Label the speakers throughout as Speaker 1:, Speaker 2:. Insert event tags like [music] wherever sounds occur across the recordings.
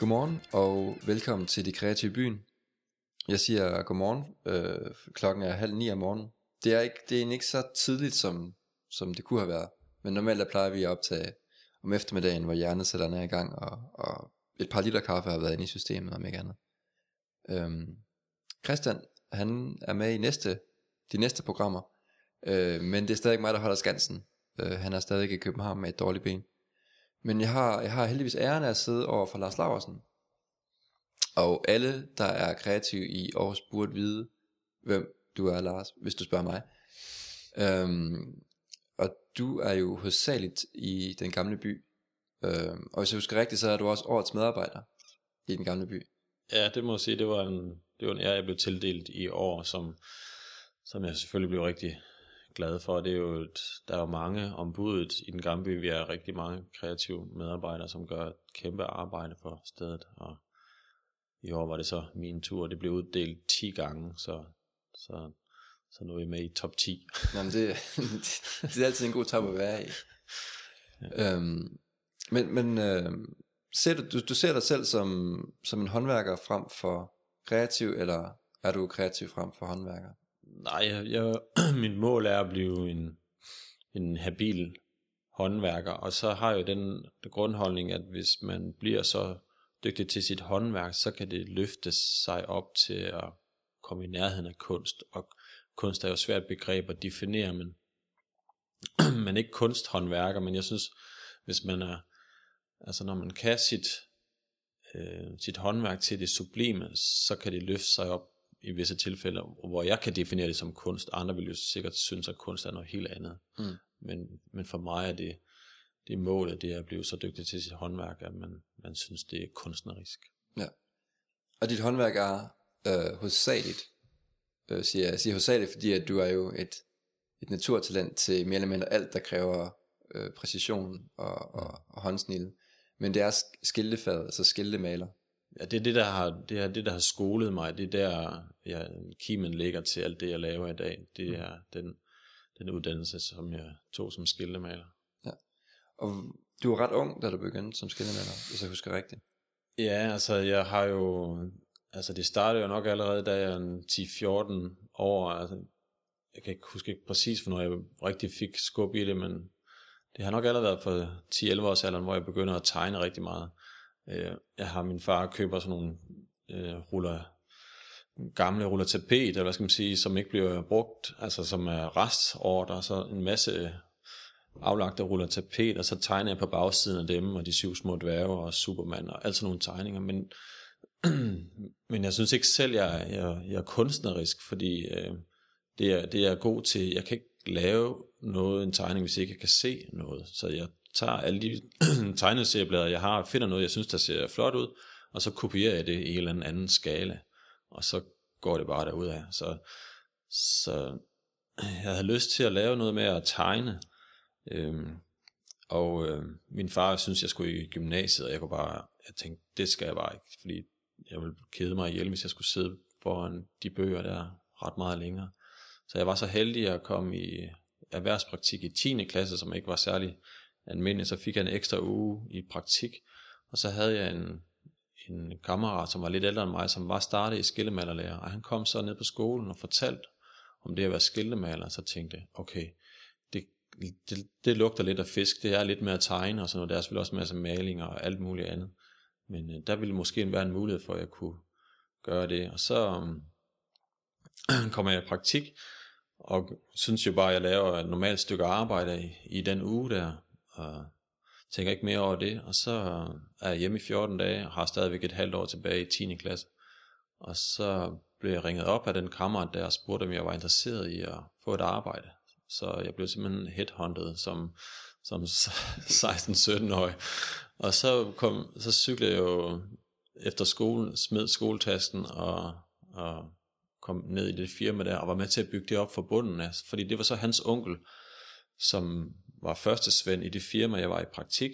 Speaker 1: Godmorgen og velkommen til De Kreative Byen. Jeg siger godmorgen. Øh, klokken er halv ni om morgenen. Det er, ikke, det er ikke så tidligt, som, som det kunne have været. Men normalt plejer vi at optage om eftermiddagen, hvor hjernecellerne er i gang, og, og et par liter kaffe har været inde i systemet, om ikke andet. Øhm, Christian, han er med i næste, de næste programmer, øh, men det er stadig mig, der holder skansen. Øh, han er stadig i København med et dårligt ben. Men jeg har, jeg har heldigvis æren af at sidde over for Lars Laversen. Og alle, der er kreative i Aarhus, burde vide, hvem du er, Lars, hvis du spørger mig. Øhm, og du er jo hovedsageligt i den gamle by. Øhm, og hvis jeg husker rigtigt, så er du også årets medarbejder i den gamle by.
Speaker 2: Ja, det må jeg sige, det var en, det var en ære, jeg blev tildelt i år, som, som jeg selvfølgelig blev rigtig glad for. Det er jo et, der er jo mange ombuddet i den gamle by. Vi er rigtig mange kreative medarbejdere, som gør et kæmpe arbejde for stedet. Og i år var det så min tur. Det blev uddelt 10 gange, så, så, så nu er vi med i top 10. [laughs]
Speaker 1: Jamen det, det er altid en god top at være i. Ja. Øhm, men men øh, ser du, du, du ser dig selv som, som en håndværker frem for kreativ, eller er du kreativ frem for håndværker?
Speaker 2: Nej, jeg, [clears throat] jeg, mit mål er at blive en, en habil håndværker, og så har jeg den, den grundholdning, at hvis man bliver så dygtig til sit håndværk, så kan det løfte sig op til at komme i nærheden af kunst, og kunst er jo svært begreb at definere, men [clears throat] man er ikke kunsthåndværker, men jeg synes, hvis man er, altså når man kan sit, øh, sit håndværk til det sublime, så kan det løfte sig op i visse tilfælde, hvor jeg kan definere det som kunst. Andre vil jo sikkert synes, at kunst er noget helt andet. Mm. Men, men for mig er det, det målet, det er at blive så dygtig til sit håndværk, at man, man synes, det er kunstnerisk.
Speaker 1: Ja. Og dit håndværk er øh, hovedsageligt, øh, siger jeg. siger hovedsageligt, fordi at du er jo et, et naturtalent til mere eller mindre alt, der kræver øh, præcision og, og, og håndsnil. Men det er skiltefaget, altså skiltemaler.
Speaker 2: Ja, det er det, der har, det er det, der har skolet mig. Det er der, ja, kimen ligger til alt det, jeg laver i dag. Det mm. er den, den uddannelse, som jeg tog som skiltemaler.
Speaker 1: Ja. Og du var ret ung, da du begyndte som skiltemaler, hvis jeg husker rigtigt.
Speaker 2: Ja, altså jeg har jo, altså det startede jo nok allerede, da jeg er 10-14 år, altså jeg kan ikke huske ikke præcis, hvornår jeg rigtig fik skub i det, men det har nok allerede været for 10-11 års alderen, hvor jeg begynder at tegne rigtig meget. Øh, jeg har min far køber sådan nogle øh, ruller, gamle ruller tapet, eller hvad skal man sige, som ikke bliver brugt, altså som er restorder, så en masse aflagte ruller tapet, og så tegner jeg på bagsiden af dem, og de syv små dværge og Superman, og alt sådan nogle tegninger, men, [clears throat] men jeg synes ikke selv, jeg, jeg, jeg er kunstnerisk, fordi øh, det, er, det er god til, jeg kan ikke lave noget, en tegning, hvis jeg ikke kan se noget, så jeg tager alle de [clears throat] tegneserieblader, jeg har, finder noget, jeg synes, der ser flot ud, og så kopierer jeg det i en eller anden anden skala, og så går det bare derud af. Så, så jeg havde lyst til at lave noget med at tegne, øhm, og øh, min far synes, jeg skulle i gymnasiet, og jeg kunne bare, jeg tænkte, det skal jeg bare ikke, fordi jeg ville kede mig ihjel, hvis jeg skulle sidde foran de bøger der ret meget længere. Så jeg var så heldig at komme i erhvervspraktik i 10. klasse, som ikke var særlig almindelig, så fik jeg en ekstra uge i praktik, og så havde jeg en, en kammerat, som var lidt ældre end mig, som var startet i skillemalerlærer, og han kom så ned på skolen og fortalte om det at være skillemaler, så tænkte jeg, okay, det, det, det lugter lidt af fisk, det er lidt mere at tegne og sådan noget, der er selvfølgelig også masser af maling og alt muligt andet, men øh, der ville måske være en mulighed for, at jeg kunne gøre det, og så øh, [clears throat] kommer jeg i praktik, og synes jo bare, at jeg laver et normalt stykke arbejde i, i den uge der, og tænker ikke mere over det, og så øh, er jeg hjemme i 14 dage, og har stadigvæk et halvt år tilbage i 10. klasse, og så blev jeg ringet op af den kammerat der, og spurgte, om jeg var interesseret i at få et arbejde. Så jeg blev simpelthen headhunted som, som [laughs] 16-17-årig. Og så, kom, så cyklede jeg jo efter skolen, smed skoletasken og, og kom ned i det firma der, og var med til at bygge det op for bunden af, fordi det var så hans onkel, som var første svend i det firma, jeg var i praktik.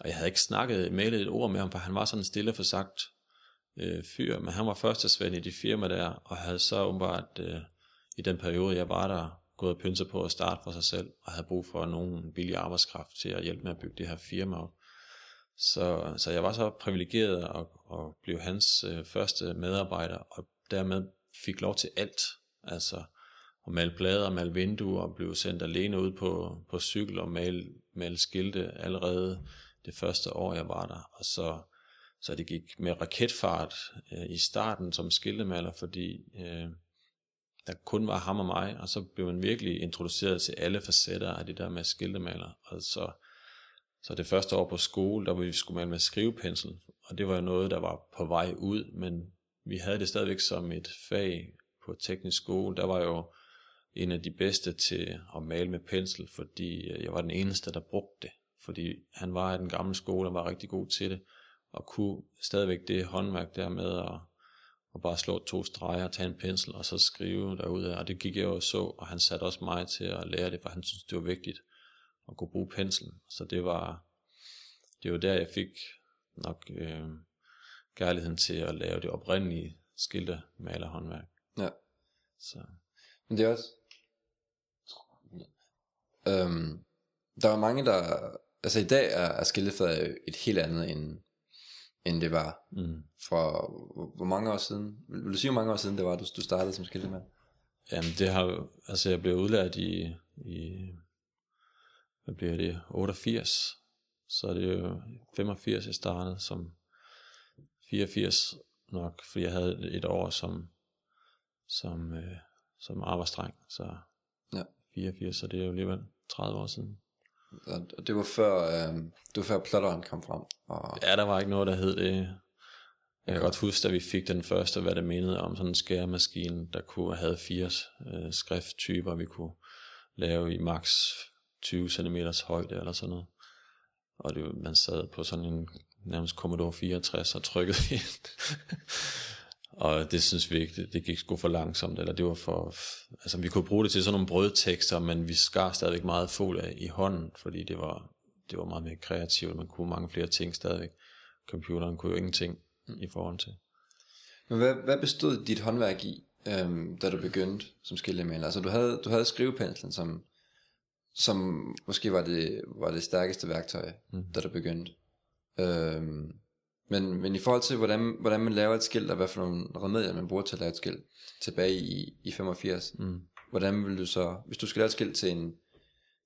Speaker 2: Og jeg havde ikke snakket, mailet et ord med ham, for han var sådan en stille for sagt øh, fyr. Men han var første svend i det firma der, og havde så umiddelbart øh, i den periode, jeg var der, gået og pynset på at starte for sig selv, og havde brug for nogen billig arbejdskraft til at hjælpe med at bygge det her firma op. Så, så jeg var så privilegeret at, at blive hans øh, første medarbejder, og dermed fik lov til alt. Altså og male plader, male vinduer, og blive sendt alene ud på, på cykel og male, male skilte allerede det første år, jeg var der. Og så, så det gik med raketfart øh, i starten som skiltemaler, fordi øh, der kun var ham og mig, og så blev man virkelig introduceret til alle facetter af det der med skiltemaler. Og så, så det første år på skole, der vi skulle male med skrivepensel, og det var jo noget, der var på vej ud, men vi havde det stadigvæk som et fag på teknisk skole. Der var jo en af de bedste til at male med pensel, fordi øh, jeg var den eneste, der brugte det. Fordi han var i den gamle skole og var rigtig god til det, og kunne stadigvæk det håndværk der med at, at bare slå to streger, tage en pensel og så skrive derude. Og det gik jeg jo så, og han satte også mig til at lære det, for han synes det var vigtigt at kunne bruge penslen. Så det var, det var der, jeg fik nok øh, kærligheden til at lave det oprindelige skilte malerhåndværk.
Speaker 1: Ja.
Speaker 2: Så.
Speaker 1: Men det er også... Øhm, der er mange, der... Altså i dag er, er skiltefaget et helt andet, end, end det var
Speaker 2: Mm.
Speaker 1: for hvor, mange år siden? Vil, du sige, hvor mange år siden det var, du, du startede som skiltemand?
Speaker 2: Jamen det har altså jeg blev udlært i, i hvad bliver det, 88, så er det jo 85, jeg startede som 84 nok, fordi jeg havde et år som, som, øh, som arbejdsdreng, så
Speaker 1: Ja.
Speaker 2: 84, så det er jo alligevel 30 år siden.
Speaker 1: Og det var før, øh, det var før plotteren kom frem. Og,
Speaker 2: Ja, der var ikke noget, der hed det. Jeg kan godt huske, da vi fik den første, hvad det mindede om sådan en skæremaskine, der kunne have fire øh, skrifttyper, vi kunne lave i max 20 cm højde eller sådan noget. Og det, man sad på sådan en nærmest Commodore 64 og trykkede ind. Og det synes vi ikke, det, det gik sgu for langsomt, eller det var for, altså vi kunne bruge det til sådan nogle brødtekster, men vi skar stadigvæk meget folie i hånden, fordi det var, det var meget mere kreativt, man kunne mange flere ting stadigvæk. Computeren kunne jo ingenting i forhold til.
Speaker 1: Men hvad, hvad bestod dit håndværk i, øhm, da du begyndte som skiltemaler? Altså du havde, du havde skrivepenslen, som, som måske var det, var det stærkeste værktøj,
Speaker 2: mm.
Speaker 1: da du begyndte. Øhm, men, men i forhold til, hvordan, hvordan man laver et skilt, og hvad for nogle remedier man bruger til at lave et skilt, tilbage i, i 85,
Speaker 2: Mm.
Speaker 1: hvordan vil du så, hvis du skal lave et skilt til en,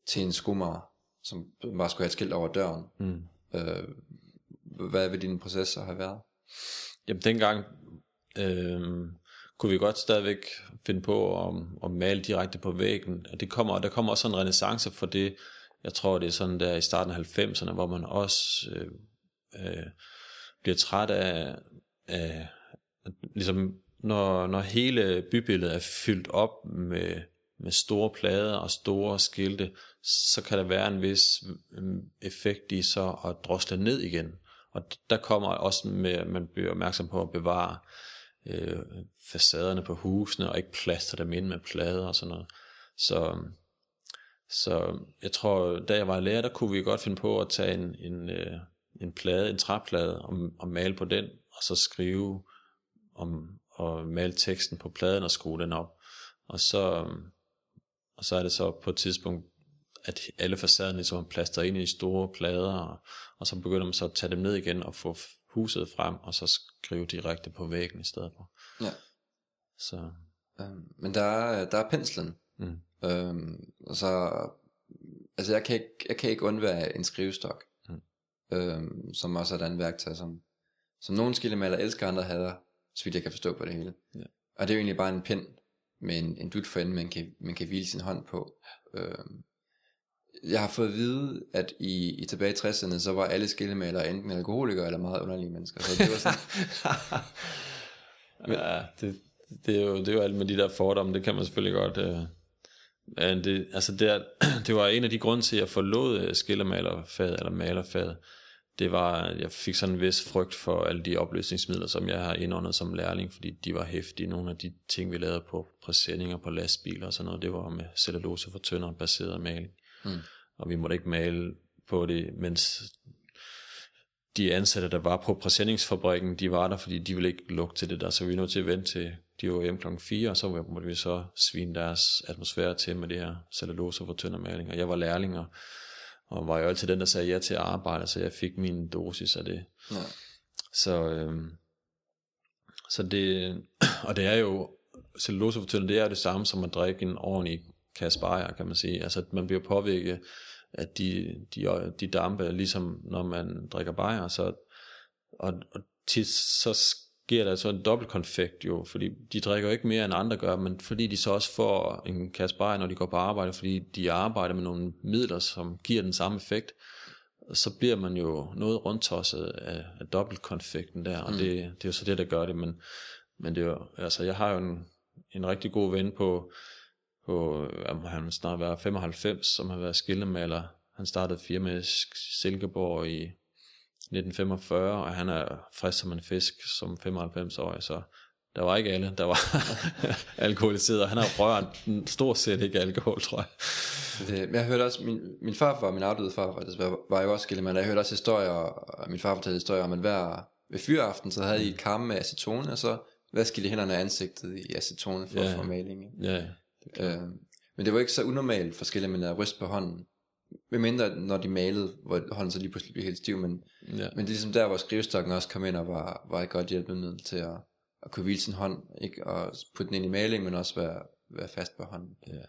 Speaker 1: til en skomager, som bare skulle have et skilt over døren,
Speaker 2: Mm.
Speaker 1: øh, hvad vil din proces så have været?
Speaker 2: Jamen dengang øh, kunne vi godt stadigvæk finde på at, at male direkte på væggen. Og Det kommer, der kommer også en renaissance for det. Jeg tror, det er sådan der i starten af 90'erne, hvor man også øh, øh, bliver træt af, af ligesom når, når hele bybilledet er fyldt op med, med store plader og store skilte, så kan der være en vis mm, effekt i så at drosle ned igen. Og der kommer også med, at man bliver opmærksom på at bevare øh, facaderne på husene, og ikke plaster dem ind med plader og sådan noget. Så, så jeg tror, da jeg var lærer, der kunne vi godt finde på at tage en, en, øh, en plade, en træplade, og, og male på den, og så skrive om, og male teksten på pladen og skrue den op. Og så, og så er det så på et tidspunkt, at alle facaderne ligesom er plastret ind i store plader, og, og så begynder man så at tage dem ned igen og få huset frem, og så skrive direkte på væggen i stedet for.
Speaker 1: Ja.
Speaker 2: Så,
Speaker 1: Øhm, men der er, der er penslen.
Speaker 2: mm,
Speaker 1: Øhm, og så, altså jeg kan ikke, jeg kan ikke undvære en skrivestok. Øhm, som også er et andet værktøj, som, som nogle skillemaler elsker, andre hader, så vidt jeg kan forstå på det hele.
Speaker 2: Ja.
Speaker 1: Og det er jo egentlig bare en pind med en, en dut for enden, man kan, man kan hvile sin hånd på. Øhm, jeg har fået at vide, at i, i tilbage i 60'erne, så var alle skillemalere enten alkoholikere eller meget underlige mennesker. Så det var sådan, [laughs]
Speaker 2: ja, det, det, er jo, det er jo alt med de der fordomme, det kan man selvfølgelig godt... Øh, men det, altså det, er, [clears throat] det var en af de grunde til, at jeg forlod øh, skillemalerfaget, eller malerfaget. Det var, at jeg fik sådan en vis frygt for alle de opløsningsmidler, som jeg har indåndet som lærling, fordi de var hæftige. Nogle af de ting, vi lavede på præsendinger på lastbiler og sådan noget, det var med cellulose for tyndere baseret maling.
Speaker 1: Mm.
Speaker 2: Og vi måtte ikke male på det, mens de ansatte, der var på præsendingsfabrikken, de var der, fordi de ville ikke lukke til det der, så vi var nødt til at vente til de var hjemme klokken 4, og så måtte vi så svine deres atmosfære til med det her cellulose for tyndermaling, og jeg var lærling, og, og var jo altid den, der sagde ja til at arbejde, så jeg fik min dosis af det.
Speaker 1: Ja.
Speaker 2: Så, øhm, så det, [clears throat] og det er jo, cellulosefortynding, det er det samme som at drikke en ordentlig kasse bajer, kan man sige. Altså, man bliver påvirket af de, de, de dampe, ligesom når man drikker bajer, så, og, og tit så sker der så en dobbeltkonfekt jo, fordi de drikker ikke mere end andre gør, men fordi de så også får en kasse bajer, når de går på arbejde, fordi de arbejder med nogle midler, som giver den samme effekt, så bliver man jo noget rundtosset af, af dobbeltkonfekten der, og mm. det, det er jo så det, der gør det, men, men det er jo, altså jeg har jo en, en rigtig god ven på, på han snart være 95, som har været skillemaler. Han startede firma i Silkeborg i 1945, og han er frisk som en fisk som 95-årig, så der var ikke alle, der var [laughs] alkoholiseret. Han har rørt stort set ikke alkohol, tror jeg.
Speaker 1: Det, men jeg hørte også, min, min far var min afdøde far, var, var jo også skillemand. Jeg hørte også historier, og min far fortalte historier om, at hver, ved fyraften, så havde I et kamme med acetone, og så vaskede de hænderne af ansigtet i acetone for, ja. for maling.
Speaker 2: Ja,
Speaker 1: Øh, men det var ikke så unormalt for skillemand at ryste på hånden. Med mindre når de malede, hvor hånden så lige pludselig blev helt stiv, men,
Speaker 2: ja.
Speaker 1: men det er ligesom der, hvor skrivestokken også kom ind og var, var et godt hjælpemiddel til at, at kunne hvile sin hånd, ikke og putte den ind i maling, men også være, være fast på hånden.
Speaker 2: Ja.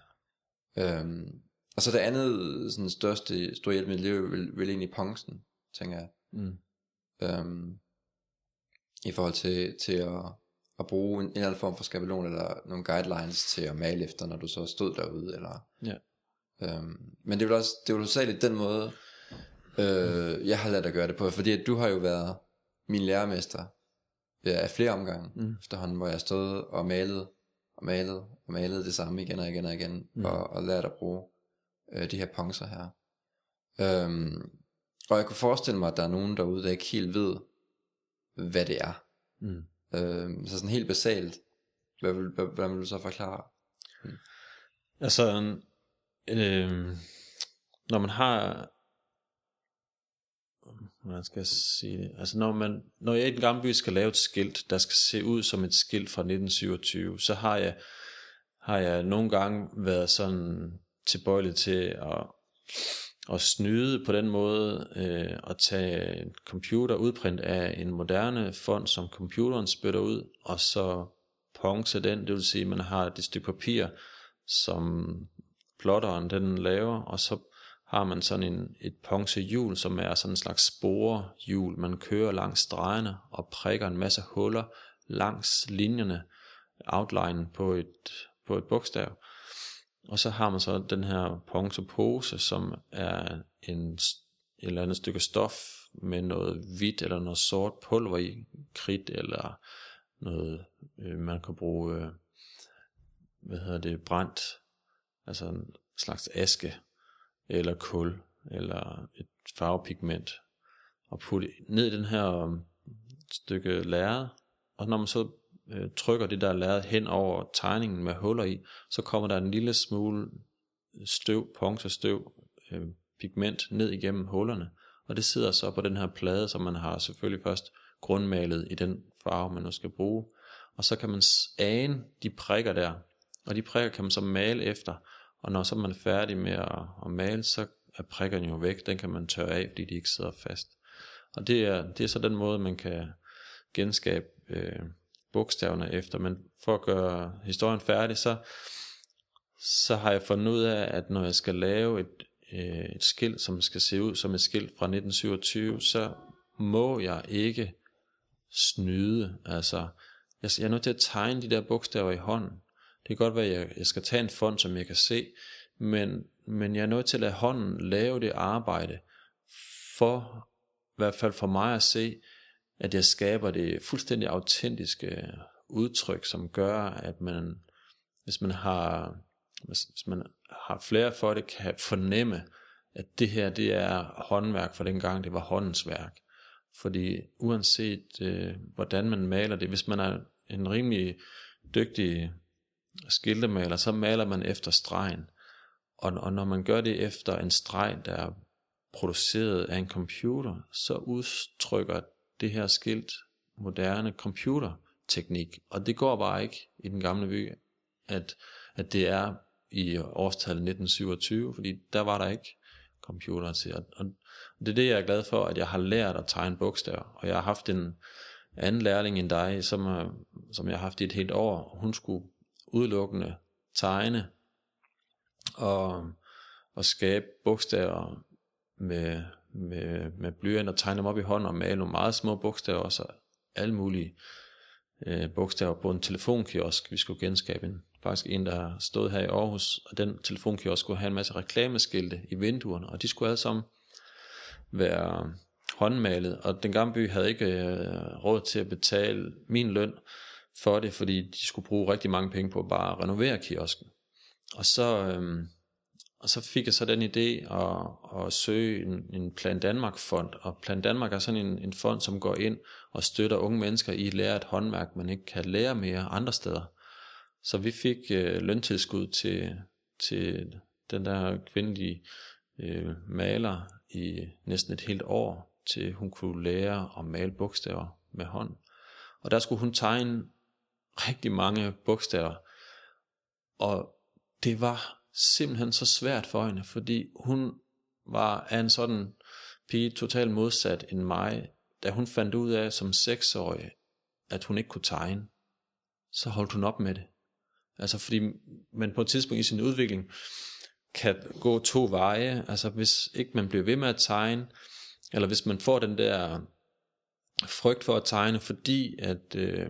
Speaker 1: Øhm, og så det andet sådan største store hjælpemiddel, det er jo vel, vel egentlig pongsen, tænker jeg.
Speaker 2: Mm.
Speaker 1: Øhm, I forhold til, til at, at bruge en, en eller anden form for skabelon, eller nogle guidelines til at male efter, når du så stod derude, eller...
Speaker 2: Ja.
Speaker 1: Øhm, men det er vel også, det er jo særligt den måde, øh, jeg har lært at gøre det på, fordi at du har jo været min lærermester ja, af flere omgange
Speaker 2: Mm.
Speaker 1: efterhånden, hvor jeg stod og malede, og malede, og malede det samme igen og igen og igen,
Speaker 2: Mm.
Speaker 1: og, og lærte at bruge øh, de her poncer her. Øhm, og jeg kunne forestille mig, at der er nogen derude, der ikke helt ved, hvad det er.
Speaker 2: Mm.
Speaker 1: Øh, så sådan helt basalt, hvad vil, hvad, hvad vil du så forklare? Hmm.
Speaker 2: Altså, øh, når man har, hvordan skal jeg sige det, altså når man, når jeg i den gamle by skal lave et skilt, der skal se ud som et skilt fra 1927, så har jeg, har jeg nogle gange været sådan tilbøjelig til at, at snyde på den måde, øh, at tage en computer udprint af en moderne fond, som computeren spytter ud, og så ponce den, det vil sige, at man har det stykke papir, som plotteren den laver, og så har man sådan en, et ponchehjul, som er sådan en slags sporehjul, man kører langs stregerne og prikker en masse huller langs linjerne, outline på et, på et bogstav. Og så har man så den her ponchepose, som er en, et eller andet stykke stof med noget hvidt eller noget sort pulver i, kridt eller noget, øh, man kan bruge, øh, hvad hedder det, brændt, altså en slags aske, eller kul, eller et farvepigment, og putte ned i den her øh, stykke lærred, og når man så øh, trykker det der lærred hen over tegningen med huller i, så kommer der en lille smule støv, ponchestøv, øh, pigment ned igennem hullerne, og det sidder så på den her plade, som man har selvfølgelig først grundmalet i den farve, man nu skal bruge. Og så kan man ane de prikker der, og de prikker kan man så male efter, og når så man er færdig med at, at male, så er prikkerne jo væk, den kan man tørre af, fordi de ikke sidder fast. Og det er, det er så den måde, man kan genskabe øh, bogstaverne efter, men for at gøre historien færdig, så, så har jeg fundet ud af, at når jeg skal lave et, øh, et skilt, som skal se ud som et skilt fra 1927, så må jeg ikke snyde. Altså, jeg, jeg er nødt til at tegne de der bogstaver i hånden. Det kan godt være, at jeg, jeg skal tage en fond, som jeg kan se, men, men jeg er nødt til at lade hånden lave det arbejde, for i hvert fald for mig at se, at jeg skaber det fuldstændig autentiske udtryk, som gør, at man, hvis man har, hvis man har flere for det, kan fornemme, at det her, det er håndværk for dengang, det var håndens værk. Fordi uanset øh, hvordan man maler det, hvis man er en rimelig dygtig skiltemaler, så maler man efter stregen. Og, og når man gør det efter en streg, der er produceret af en computer, så udtrykker det her skilt moderne computerteknik. Og det går bare ikke i den gamle by, at, at det er i årstallet 1927, fordi der var der ikke computer til. Og, og det er det, jeg er glad for, at jeg har lært at tegne bogstaver. Og jeg har haft en anden lærling end dig, som, øh, som jeg har haft i et helt år. Og hun skulle udelukkende tegne og, og skabe bogstaver med, med, med blyant og tegne dem op i hånden og male nogle meget små bogstaver, og så alle mulige øh, bogstaver på en telefonkiosk, vi skulle genskabe en, faktisk en, der stod her i Aarhus, og den telefonkiosk skulle have en masse reklameskilte i vinduerne, og de skulle alle sammen være håndmalet, og den gamle by havde ikke øh, råd til at betale min løn for det, fordi de skulle bruge rigtig mange penge på at bare renovere kiosken. Og så, øh, og så fik jeg så den idé at, at søge en, en Plan Danmark fond, og Plan Danmark er sådan en, en fond, som går ind og støtter unge mennesker i at lære et håndværk, man ikke kan lære mere andre steder. Så vi fik øh, løntilskud til, til den der kvindelige øh, maler i næsten et helt år, til hun kunne lære at male bogstaver med hånd. Og der skulle hun tegne rigtig mange bogstaver, og det var simpelthen så svært for hende, fordi hun var af en sådan pige totalt modsat end mig, da hun fandt ud af som seksårig, at hun ikke kunne tegne, så holdt hun op med det. Altså fordi man på et tidspunkt i sin udvikling kan gå to veje, altså hvis ikke man bliver ved med at tegne, eller hvis man får den der frygt for at tegne, fordi at øh,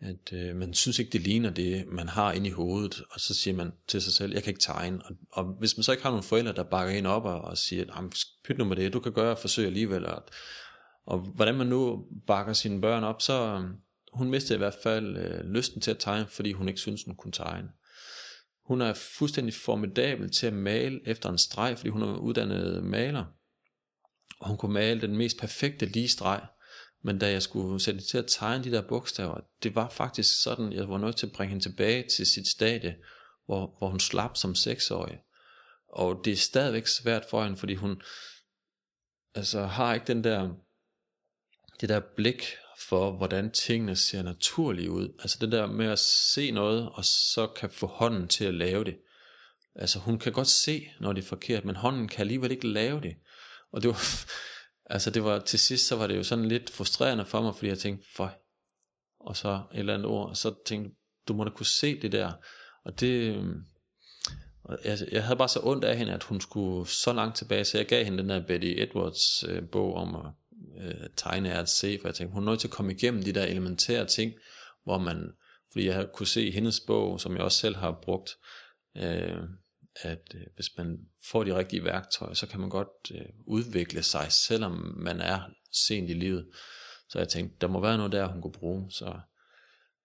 Speaker 2: at øh, man synes ikke, det ligner det, man har inde i hovedet, og så siger man til sig selv, jeg kan ikke tegne. Og, og hvis man så ikke har nogle forældre, der bakker en op og, og siger, pyt nu med det, du kan gøre forsøg alligevel. Og, og hvordan man nu bakker sine børn op, så øh, hun mistede i hvert fald øh, lysten til at tegne, fordi hun ikke synes, hun kunne tegne. Hun er fuldstændig formidabel til at male efter en streg, fordi hun er uddannet maler. Og hun kunne male den mest perfekte lige streg. Men da jeg skulle sætte til at tegne de der bogstaver, det var faktisk sådan, jeg var nødt til at bringe hende tilbage til sit stadie, hvor, hvor hun slap som seksårig. Og det er stadigvæk svært for hende, fordi hun altså, har ikke den der, det der blik for, hvordan tingene ser naturlige ud. Altså det der med at se noget, og så kan få hånden til at lave det. Altså hun kan godt se, når det er forkert, men hånden kan alligevel ikke lave det. Og det var, altså det var til sidst, så var det jo sådan lidt frustrerende for mig, fordi jeg tænkte, for og så et eller andet ord, og så tænkte du må da kunne se det der, og det, øhm, og jeg, jeg havde bare så ondt af hende, at hun skulle så langt tilbage, så jeg gav hende den der Betty Edwards øh, bog om at øh, tegne er at se, for jeg tænkte, hun er nødt til at komme igennem de der elementære ting, hvor man, fordi jeg kunne se i hendes bog, som jeg også selv har brugt, øh, at øh, hvis man får de rigtige værktøjer, så kan man godt øh, udvikle sig, selvom man er sent i livet. Så jeg tænkte, der må være noget der, hun kunne bruge. Så,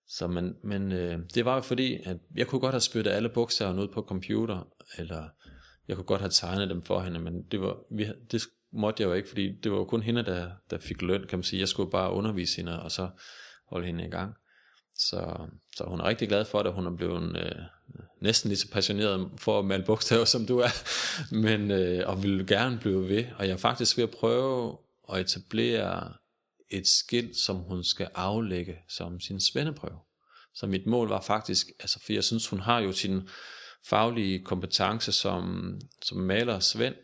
Speaker 2: så men, men øh, det var jo fordi, at jeg kunne godt have spyttet alle bogstaverne ud på computer, eller jeg kunne godt have tegnet dem for hende, men det, var, vi, det måtte jeg jo ikke, fordi det var jo kun hende, der, der fik løn, kan man sige. Jeg skulle bare undervise hende, og så holde hende i gang. Så, så hun er rigtig glad for det, hun er blevet øh, næsten lige så passioneret for at male bogstaver, som du er, men, øh, og vil gerne blive ved. Og jeg er faktisk ved at prøve at etablere et skilt, som hun skal aflægge som sin svendeprøve. Så mit mål var faktisk, altså for jeg synes, hun har jo sin faglige kompetence som, som maler Svend,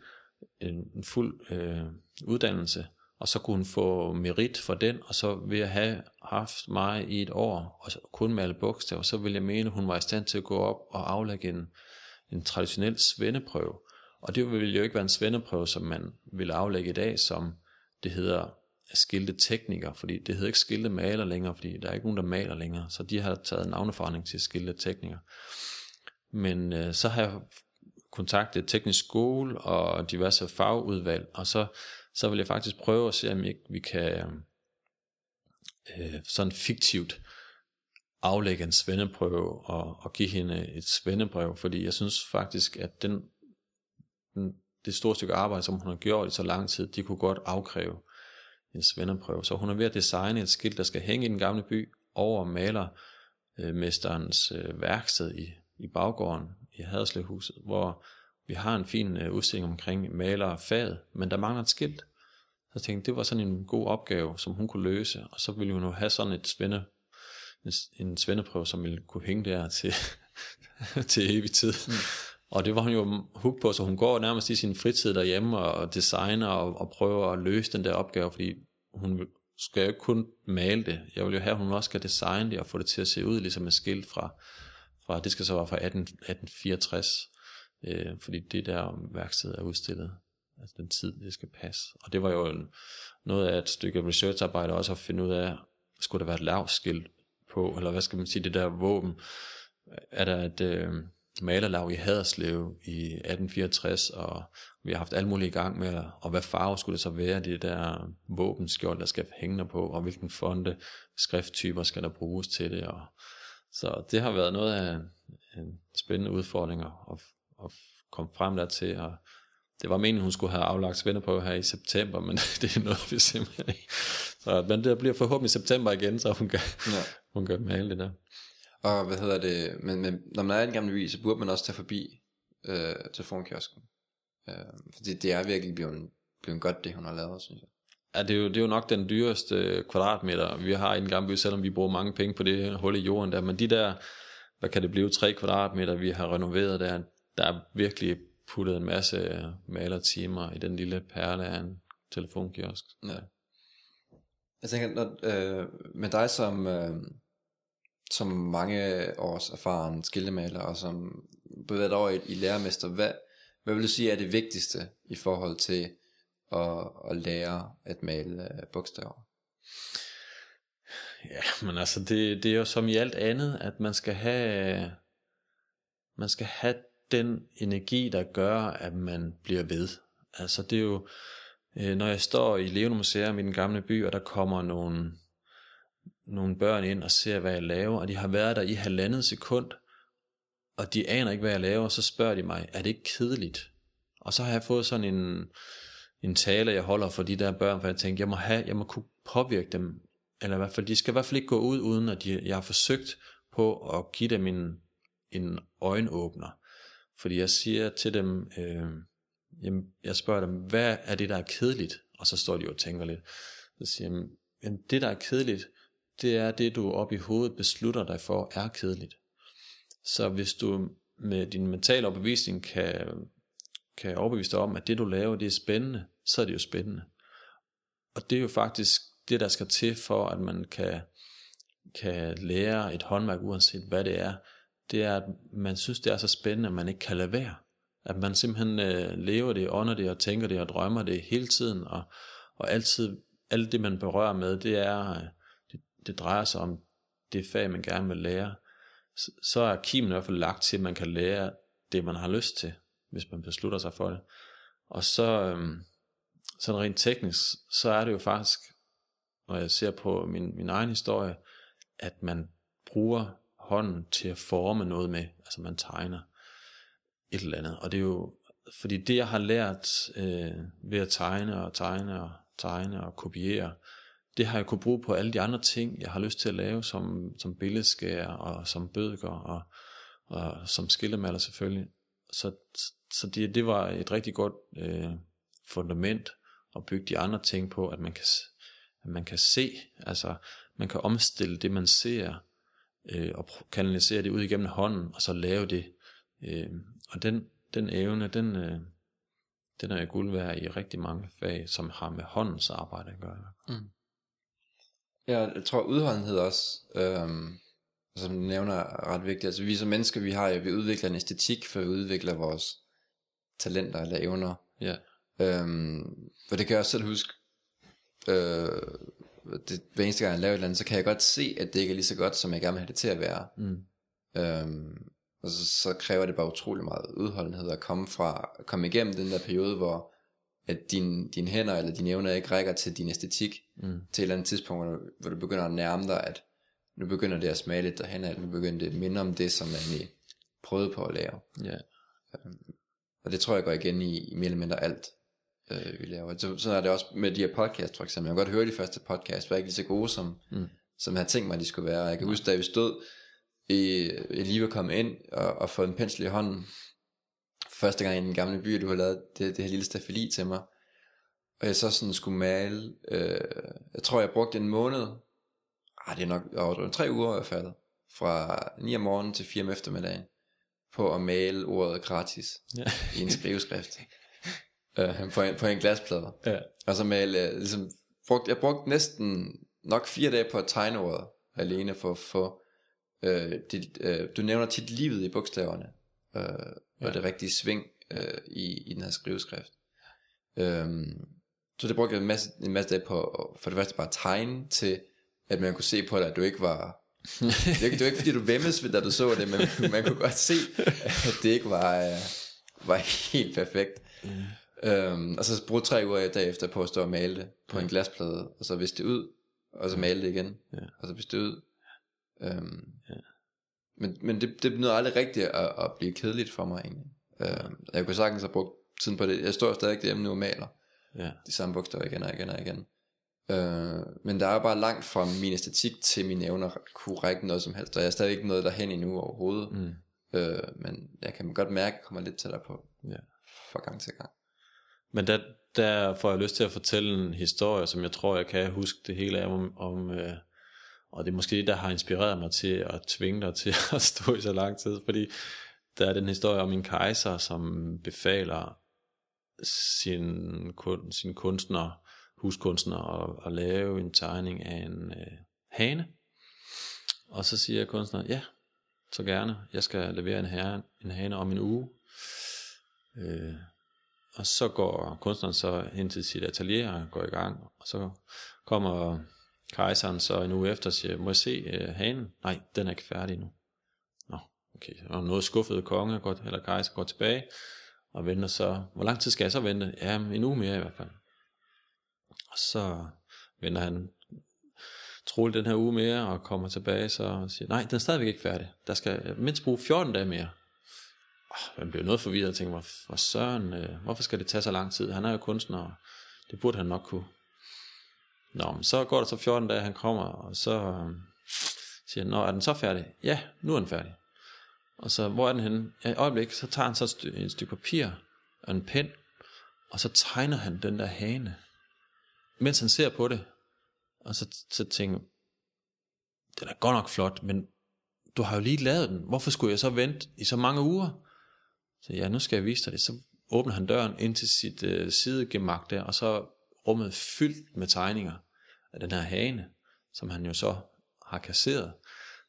Speaker 2: en, en fuld øh, uddannelse, og så kunne få merit for den, og så ved at have haft mig i et år, og kun male bogstaver, så ville jeg mene, at hun var i stand til at gå op og aflægge en, en traditionel svendeprøve. Og det ville jo ikke være en svendeprøve, som man ville aflægge i dag, som det hedder skilte tekniker, fordi det hedder ikke skilte maler længere, fordi der er ikke nogen, der maler længere, så de har taget navneforandring til skilte tekniker. Men øh, så har jeg kontaktet teknisk skole og diverse fagudvalg, og så så vil jeg faktisk prøve at se, om vi kan øh, sådan fiktivt aflægge en svendeprøve og, og give hende et svendebrev, fordi jeg synes faktisk, at den, den, det store stykke arbejde, som hun har gjort i så lang tid, de kunne godt afkræve en svendeprøve. Så hun er ved at designe et skilt, der skal hænge i den gamle by over malermesterens øh, værksted i, i baggården i Haderslevhuset, hvor vi har en fin øh, udstilling omkring maler og faget, men der mangler et skilt. Så jeg tænkte, det var sådan en god opgave, som hun kunne løse, og så ville hun jo have sådan et svende, en, en svendeprøve, som ville kunne hænge der til, [laughs] til evig tid. Mm. Og det var hun jo hook på, så hun går nærmest i sin fritid derhjemme og designer og, og prøver at løse den der opgave, fordi hun skal jo ikke kun male det. Jeg vil jo have, at hun også skal designe det og få det til at se ud ligesom et skilt fra, fra det skal så være fra 18, 1864, øh, fordi det der værksted er udstillet, altså den tid, det skal passe. Og det var jo en, noget af et stykke researcharbejde også at finde ud af, skulle der være et lavskilt på, eller hvad skal man sige, det der våben, er der et øh, malerlag i Haderslev i 1864, og vi har haft alt muligt i gang med, og hvad farve skulle det så være, det der våbenskjold, der skal hænge på, og hvilken fonde, skrifttyper skal der bruges til det, og så det har været noget af en spændende udfordring at, at komme frem der til, og det var meningen, hun skulle have aflagt på her i september, men [laughs] det er noget, vi simpelthen ikke. Så, men det bliver forhåbentlig i september igen, så hun kan, ja. hun kan male det der.
Speaker 1: Og hvad hedder det, men, men når man er i en gammel by, så burde man også tage forbi øh, telefonkiosken. Øh, fordi det er virkelig blevet, blevet godt, det hun har lavet, synes jeg.
Speaker 2: Ja, det er, jo, det er jo nok den dyreste kvadratmeter, vi har i en gammel by, selvom vi bruger mange penge på det hul i jorden der. Men de der, hvad kan det blive, tre kvadratmeter, vi har renoveret der, der er virkelig puttet en masse malertimer i den lille perle af en telefonkiosk. Ja.
Speaker 1: Jeg tænker, når, øh, med dig som, øh, som mange års erfaren skildemaler, og som bevæget over i, i lærermester, hvad, hvad vil du sige er det vigtigste i forhold til at, at lære at male øh, bogstaver?
Speaker 2: Ja, men altså det, det er jo som i alt andet, at man skal have man skal have den energi, der gør, at man bliver ved. Altså det er jo, øh, når jeg står i Levende Museum i den gamle by, og der kommer nogle, nogle børn ind og ser, hvad jeg laver, og de har været der i halvandet sekund, og de aner ikke, hvad jeg laver, så spørger de mig, er det ikke kedeligt? Og så har jeg fået sådan en, en tale, jeg holder for de der børn, for jeg tænkte, jeg må, have, jeg må kunne påvirke dem, eller i hvert fald, de skal i hvert fald ikke gå ud, uden at de, jeg har forsøgt på at give dem en, en øjenåbner. Fordi jeg siger til dem, øh, jamen, jeg spørger dem, hvad er det, der er kedeligt? Og så står de og tænker lidt. Så siger jeg, jamen, det, der er kedeligt, det er det, du op i hovedet beslutter dig for, er kedeligt. Så hvis du med din mentale overbevisning kan, kan overbevise dig om, at det, du laver, det er spændende, så er det jo spændende. Og det er jo faktisk det, der skal til for, at man kan, kan lære et håndværk, uanset hvad det er, det er, at man synes, det er så spændende, at man ikke kan lade være. At man simpelthen øh, lever det, ånder det og tænker det og drømmer det hele tiden, og, og altid, alt det man berører med, det er, øh, det, det drejer sig om det fag, man gerne vil lære. Så, så er kimen i hvert fald lagt til, at man kan lære det, man har lyst til, hvis man beslutter sig for det. Og så, øh, sådan rent teknisk, så er det jo faktisk, når jeg ser på min, min egen historie, at man bruger hånden til at forme noget med, altså man tegner et eller andet, og det er jo, fordi det jeg har lært øh, ved at tegne og tegne og tegne og kopiere, det har jeg kunne bruge på alle de andre ting, jeg har lyst til at lave, som, som billedskærer og som bødker og, og som skillemaler selvfølgelig. Så, så det, det var et rigtig godt øh, fundament at bygge de andre ting på, at man kan, at man kan se, altså man kan omstille det man ser øh, og kanalisere det ud igennem hånden, og så lave det. Øh, og den, den evne, den, øh, den er guld værd i rigtig mange fag, som har med håndens arbejde at gøre. Mm.
Speaker 1: Ja, jeg tror udholdenhed også, øh, som du nævner, er ret vigtigt. Altså vi som mennesker, vi har vi udvikler en æstetik, for vi udvikler vores talenter eller evner. Ja. Øhm, for det kan jeg også selv huske, øh, det, hver eneste gang jeg laver et eller andet, så kan jeg godt se, at det ikke er lige så godt, som jeg gerne vil have det til at være. Mm. Øhm, og så, så kræver det bare utrolig meget udholdenhed at komme fra, at komme igennem den der periode, hvor at din, dine hænder eller dine evner ikke rækker til din æstetik, mm. til et eller andet tidspunkt, hvor du, hvor du begynder at nærme dig, at nu begynder det at smage lidt derhen, at nu begynder det at minde om det, som man lige prøvede på at lave. Yeah. Øhm, og det tror jeg går igen i, i mere eller mindre alt øh, vi laver. Så, så er det også med de her podcast for eksempel. Jeg kan godt høre de første podcast, var ikke lige så gode, som, mm. som jeg havde tænkt mig, de skulle være. Jeg kan huske, da vi stod i, i lige kom ind og, og få en pensel i hånden, første gang i den gamle by, du har lavet det, det her lille stafeli til mig, og jeg så sådan skulle male, øh, jeg tror jeg brugte en måned, ah, det er nok over tre uger i hvert fald, fra 9 om morgenen til 4 om eftermiddagen, på at male ordet gratis
Speaker 2: Ja.
Speaker 1: i en skriveskrift [laughs] øh, på, en, på en glasplade.
Speaker 2: Ja.
Speaker 1: Og så male, øh, ligesom, brugt, jeg brugte næsten nok fire dage på at tegne ordet alene for at få, øh, dit, øh, du nævner tit livet i bogstaverne, øh, og
Speaker 2: Ja.
Speaker 1: det rigtige sving øh, i, i den her skriveskrift. Øhm, så det brugte jeg en masse, en masse dage på, at for det første bare tegne til, at man kunne se på dig, at du ikke var, [laughs] det var ikke, det var ikke fordi du vemmes, da du så det, men man kunne godt se, at det ikke var, øh, var helt perfekt. Øhm, og så bruge tre uger derefter på at stå og male det på en glasplade, og så viske det ud, og så male det igen,
Speaker 2: Ja.
Speaker 1: og så viske det ud. Øhm,
Speaker 2: Ja.
Speaker 1: Men, men det, det nåede aldrig rigtigt at, at blive kedeligt for mig egentlig. Øhm, jeg kunne sagtens have brugt tiden på det. Jeg står stadig derhjemme nu og maler
Speaker 2: Ja.
Speaker 1: de samme bogstaver igen og igen og igen. Øh, men der er bare langt fra min æstetik til mine evner kunne række noget som helst, og jeg er stadig ikke noget derhen endnu overhovedet.
Speaker 2: Mm.
Speaker 1: Øh, men jeg kan godt mærke, at jeg kommer lidt tættere på
Speaker 2: Ja.
Speaker 1: fra gang til gang.
Speaker 2: Men der, der får jeg lyst til at fortælle en historie, som jeg tror, jeg kan huske det hele af om, om øh, og det er måske det, der har inspireret mig til at tvinge dig til [laughs] at stå i så lang tid, fordi der er den historie om en kejser, som befaler sin, kun, sin kunstner, huskunstner at, at lave en tegning af en øh, hane. Og så siger kunstneren, ja, så gerne, jeg skal levere en, herre, en hane om en uge. Øh, og så går kunstneren så hen til sit atelier og går i gang, og så kommer kejseren så en uge efter og siger, må jeg se øh, hanen? Nej, den er ikke færdig nu. Nå, okay. Og noget skuffet konge, går, eller kejser, går tilbage og venter så, hvor lang tid skal jeg så vente? Ja, en uge mere i hvert fald. Og så venter han troligt den her uge mere, og kommer tilbage så og siger, nej, den er stadigvæk ikke færdig. Der skal mindst bruge 14 dage mere. Oh, man blev noget forvirret og tænker, hvor, hvor søren, øh, hvorfor skal det tage så lang tid? Han er jo kunstner, og det burde han nok kunne. Nå, men så går der så 14 dage, han kommer, og så øh, siger han, Nå, er den så færdig? Ja, nu er den færdig. Og så, hvor er den henne? Ja, i øjeblik, så tager han så et, stykke, et stykke papir og en pen, og så tegner han den der hane, mens han ser på det. Og så, så tænker den er godt nok flot, men du har jo lige lavet den. Hvorfor skulle jeg så vente i så mange uger? Så ja, nu skal jeg vise dig det. Så åbner han døren ind til sit øh, sidegemak der, og så rummet fyldt med tegninger af den her hane, som han jo så har kasseret,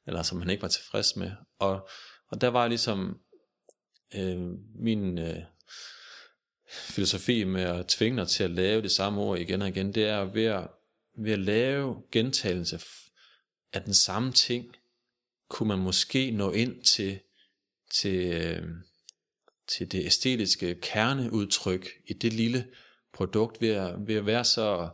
Speaker 2: eller som han ikke var tilfreds med. Og, og der var ligesom øh, min øh, filosofi med at tvinge dig til at lave det samme ord igen og igen, det er ved at, ved at lave gentagelse af den samme ting, kunne man måske nå ind til, til, øh, til det æstetiske kerneudtryk i det lille produkt ved at, ved at være så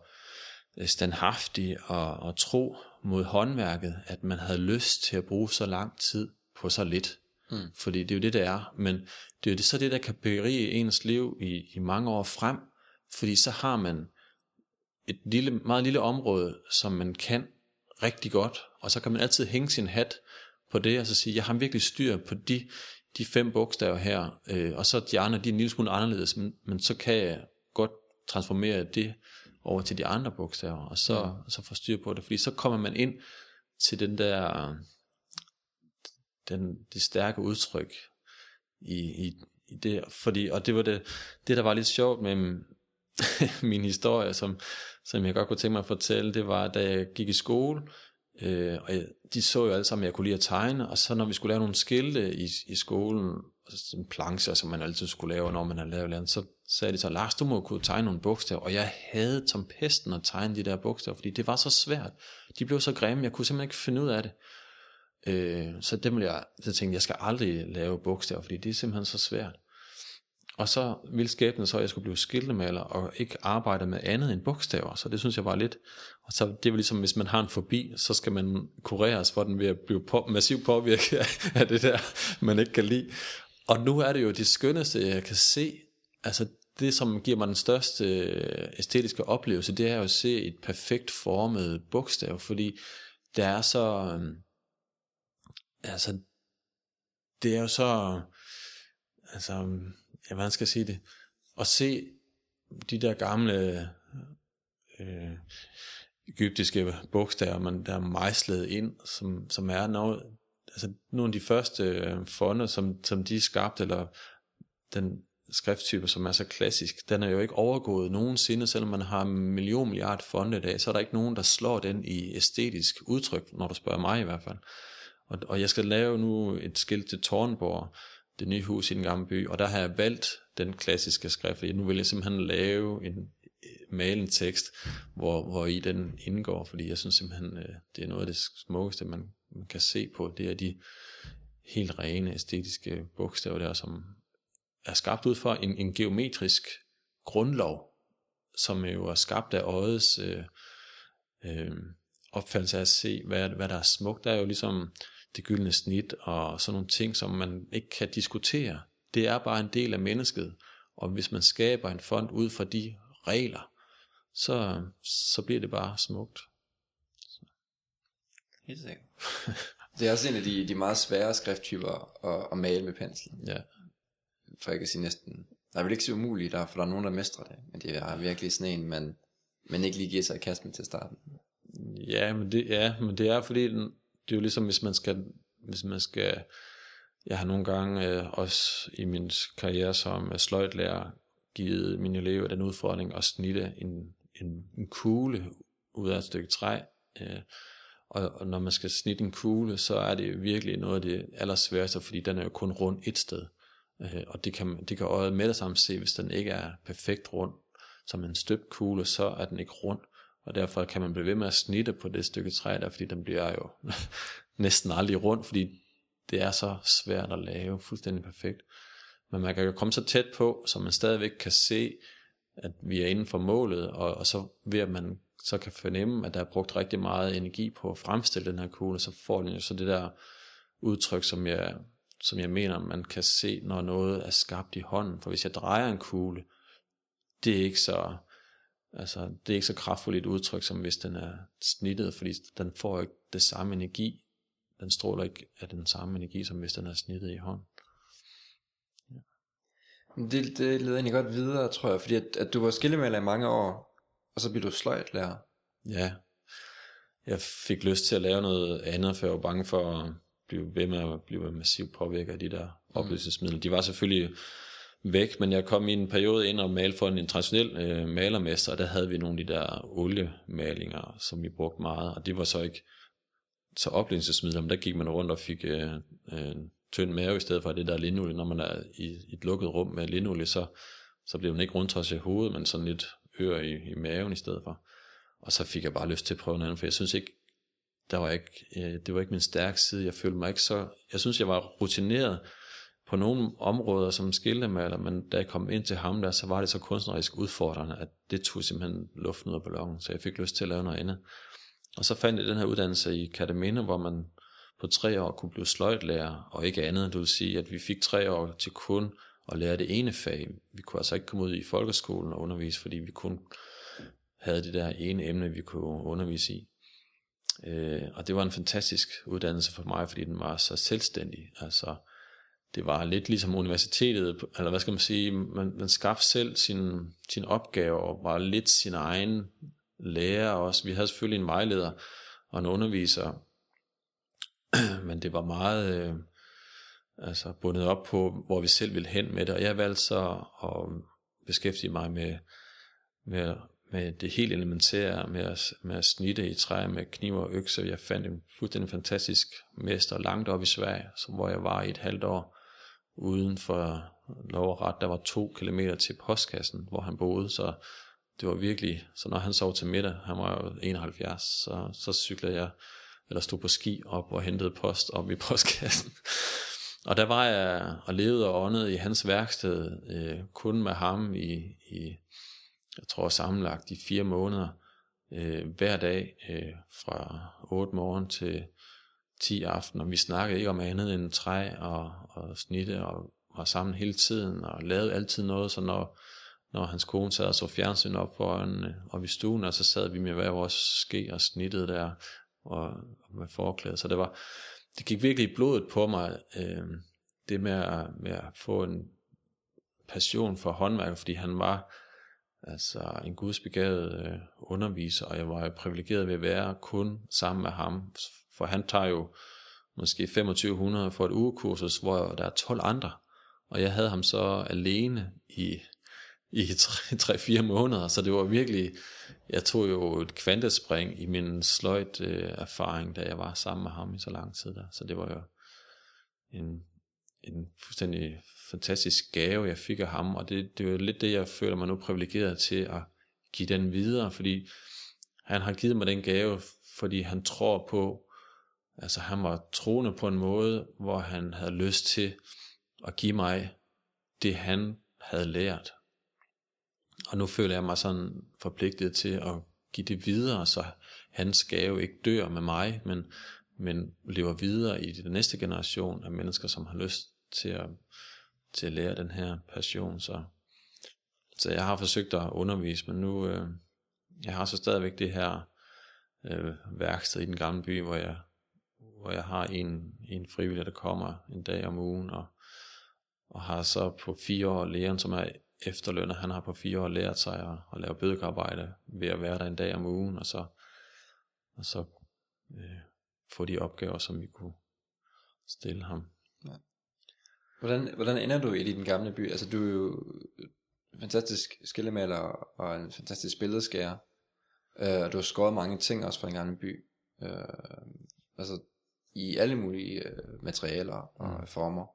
Speaker 2: standhaftig og, og tro mod håndværket, at man havde lyst til at bruge så lang tid på så lidt.
Speaker 1: Mm.
Speaker 2: Fordi det er jo det, det er. Men det er jo det, så det, der kan berige ens liv i, i mange år frem. Fordi så har man et lille, meget lille område, som man kan rigtig godt. Og så kan man altid hænge sin hat på det, og så sige, jeg har virkelig styr på de, de fem bogstaver her, øh, og så de andre, de er en lille smule anderledes, men, men så kan jeg godt transformere det over til de andre bogstaver, og så, mm. så få styr på det, fordi så kommer man ind til den der, den, det stærke udtryk i, i, i det, fordi, og det var det, det der var lidt sjovt med min [laughs] historie, som, som jeg godt kunne tænke mig at fortælle, det var, da jeg gik i skole, øh, og jeg, de så jo alle sammen, at jeg kunne lide at tegne, og så når vi skulle lave nogle skilte i, i skolen, sådan plancher, som man altid skulle lave, når man havde lavet noget, så sagde de så, Lars, du må kunne tegne nogle bogstaver, og jeg havde som pesten at tegne de der bogstaver, fordi det var så svært. De blev så grimme, jeg kunne simpelthen ikke finde ud af det. Øh, så det ville jeg, så tænkte jeg, jeg skal aldrig lave bogstaver, fordi det er simpelthen så svært. Og så ville skæbnen så, at jeg skulle blive skiltemaler, og ikke arbejde med andet end bogstaver, så det synes jeg var lidt, og så det var ligesom, hvis man har en forbi, så skal man kureres for den ved at blive på, massivt påvirket af det der, man ikke kan lide. Og nu er det jo det skønneste, jeg kan se, altså det, som giver mig den største øh, æstetiske oplevelse, det er jo at se et perfekt formet bogstav, fordi det er så, øh, altså, det er jo så, altså, ja, hvordan skal jeg sige det, at se de der gamle øh, egyptiske bogstaver, man der er mejslet ind, som, som er noget, altså nogle af de første øh, fonde, som, som de skabte, eller den skrifttype, som er så klassisk, den er jo ikke overgået nogensinde, selvom man har million milliard fonde i dag, så er der ikke nogen, der slår den i æstetisk udtryk, når du spørger mig i hvert fald. Og, og jeg skal lave nu et skilt til Tornborg, det nye hus i den gamle by, og der har jeg valgt den klassiske skrift. Nu vil jeg simpelthen lave en øh, male en tekst, hvor, hvor i den indgår, fordi jeg synes simpelthen, øh, det er noget af det smukkeste, man, man kan se på. Det er de helt rene æstetiske bogstaver der, som er skabt ud fra en, en geometrisk grundlov, som jo er skabt af øjets øh, øh, opfattelse af at se, hvad, hvad der er smukt. Der er jo ligesom det gyldne snit og sådan nogle ting, som man ikke kan diskutere. Det er bare en del af mennesket, og hvis man skaber en fond ud fra de regler, så, så bliver det bare smukt.
Speaker 1: Helt sikkert. [laughs] det er også en af de, de meget svære skrifttyper at, at male med pensel.
Speaker 2: Ja.
Speaker 1: For jeg kan sige næsten, der er vel ikke så umuligt, der, for der er nogen, der mestrer det. Men det er virkelig sådan en, man, man ikke lige giver sig i kast med til starten.
Speaker 2: Ja, men det, ja, men det er fordi, den, det er jo ligesom, hvis man skal, hvis man skal, jeg har nogle gange øh, også i min karriere som øh, sløjtlærer givet mine elever den udfordring at snitte en, en, en kugle ud af et stykke træ. Øh, og, og når man skal snitte en kugle, så er det virkelig noget af det allersværeste, fordi den er jo kun rund et sted. Øh, og det kan, det kan øjet med det samme se, hvis den ikke er perfekt rund, som en støbt kugle, så er den ikke rund. Og derfor kan man blive ved med at snitte på det stykke træ der, fordi den bliver jo [laughs] næsten aldrig rundt, fordi det er så svært at lave fuldstændig perfekt. Men man kan jo komme så tæt på, så man stadigvæk kan se, at vi er inden for målet, og, og så ved at man så kan fornemme, at der er brugt rigtig meget energi på at fremstille den her kugle, så får den jo så det der udtryk, som jeg, som jeg mener, man kan se, når noget er skabt i hånden. For hvis jeg drejer en kugle, det er ikke så, altså, det er ikke så kraftfuldt et udtryk, som hvis den er snittet, fordi den får ikke det samme energi. Den stråler ikke af den samme energi, som hvis den er snittet i hånden.
Speaker 1: Det, det leder egentlig godt videre, tror jeg, fordi at, at du var skillemaler i mange år, og så blev du sløjtlærer.
Speaker 2: Ja, jeg fik lyst til at lave noget andet, for jeg var bange for at blive ved med at blive massivt påvirket af de der mm. opløsningsmidler. De var selvfølgelig væk, men jeg kom i en periode ind og malte for en traditionel øh, malermester, og der havde vi nogle af de der oliemalinger, som vi brugte meget, og det var så ikke så oplevelsesmidler, men der gik man rundt og fik øh, øh, tynd mave i stedet for det der linolie. Når man er i, i et lukket rum med linolie, så, så bliver man ikke rundt i hovedet, men sådan lidt øre i, i maven i stedet for. Og så fik jeg bare lyst til at prøve noget andet, for jeg synes ikke, der var ikke, øh, det var ikke min stærke side. Jeg følte mig ikke så, jeg synes jeg var rutineret på nogle områder som skildemaler, men da jeg kom ind til ham der, så var det så kunstnerisk udfordrende, at det tog simpelthen luften ud af ballonen, så jeg fik lyst til at lave noget andet. Og så fandt jeg den her uddannelse i Kataminde, hvor man på tre år kunne blive sløjtlærer, og ikke andet. Det vil sige, at vi fik tre år til kun at lære det ene fag. Vi kunne altså ikke komme ud i folkeskolen og undervise, fordi vi kun havde det der ene emne, vi kunne undervise i. Øh, og det var en fantastisk uddannelse for mig, fordi den var så selvstændig. Altså, det var lidt ligesom universitetet, eller hvad skal man sige, man, man skaffede selv sin, sin opgave, og var lidt sin egen lærer også. Vi havde selvfølgelig en vejleder og en underviser, [clears throat] men det var meget øh, altså bundet op på, hvor vi selv ville hen med det, og jeg valgte så at beskæftige mig med, med, med det helt elementære, med at, med at snitte i træ med kniv og økse. Jeg fandt en fuldstændig fantastisk mester langt op i Sverige, som, hvor jeg var i et halvt år uden for lov og ret. Der var to kilometer til postkassen, hvor han boede, så det var virkelig, så når han sov til middag, han var jo 71, så, så cyklede jeg eller stod på ski op og hentede post op i [laughs] postkassen. Og der var jeg og levede og åndede i hans værksted, øh, kun med ham i, i, jeg tror sammenlagt i fire måneder, øh, hver dag øh, fra 8 morgen til 10 aften, og vi snakkede ikke om andet end træ og, og snitte, og var sammen hele tiden, og lavede altid noget, så når, når hans kone sad og så fjernsyn op foran øh, og i stuen, og så sad vi med hver vores ske og snittede der, og, med forklæde. Så det var, det gik virkelig i blodet på mig, øh, det med at, med at få en passion for håndværk, fordi han var altså en gudsbegavet øh, underviser, og jeg var privilegeret ved at være kun sammen med ham, for han tager jo måske 2500 for et ugekursus, hvor der er 12 andre. Og jeg havde ham så alene i, i 3-4 måneder, så det var virkelig, jeg tog jo et kvantespring i min sløjt øh, erfaring, da jeg var sammen med ham i så lang tid der. Så det var jo en, en fuldstændig fantastisk gave, jeg fik af ham, og det, det er jo lidt det, jeg føler mig nu privilegeret til at give den videre, fordi han har givet mig den gave, fordi han tror på, altså han var troende på en måde, hvor han havde lyst til at give mig det, han havde lært. Og nu føler jeg mig sådan forpligtet til at give det videre, så hans gave ikke dør med mig, men, men lever videre i den næste generation af mennesker, som har lyst til at, til at lære den her passion. Så, så jeg har forsøgt at undervise, men nu øh, jeg har så stadigvæk det her øh, værksted i den gamle by, hvor jeg, hvor jeg har en, en frivillig, der kommer en dag om ugen, og, og har så på fire år læren, som er efterlønner, han har på fire år lært sig at, at lave bødekarbejde ved at være der en dag om ugen, og så, og så øh, få de opgaver, som vi kunne stille ham. Ja.
Speaker 1: Hvordan, hvordan ender du i den gamle by? Altså du er jo fantastisk skillemaler og en fantastisk billedskærer. Øh, og du har skåret mange ting også fra en gamle by. Øh, altså i alle mulige øh, materialer og mm. former.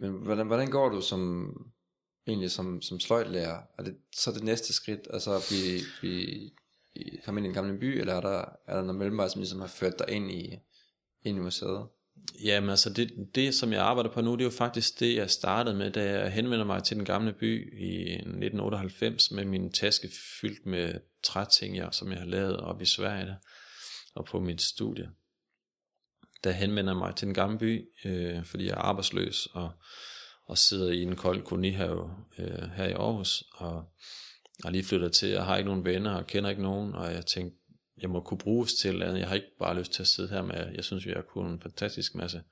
Speaker 1: Men hvordan, hvordan går du som egentlig som, som sløjtlærer? Er det så det næste skridt, altså at blive, blive, komme ind i en gammel by, eller er der, er der noget mellemvej, som ligesom har ført dig ind i, ind i museet?
Speaker 2: Jamen altså det, det som jeg arbejder på nu Det er jo faktisk det jeg startede med Da jeg henvender mig til den gamle by I 1998 Med min taske fyldt med træting jeg, Som jeg har lavet op i Sverige Og på mit studie der henvender mig til den gamle by øh, Fordi jeg er arbejdsløs Og, og sidder i en kold kolonihave øh, Her i Aarhus Og jeg har lige flyttet til Jeg har ikke nogen venner og kender ikke nogen Og jeg tænkte jeg må kunne bruges til andet. Jeg har ikke bare lyst til at sidde her med, jeg synes, jeg har kunnet en fantastisk masse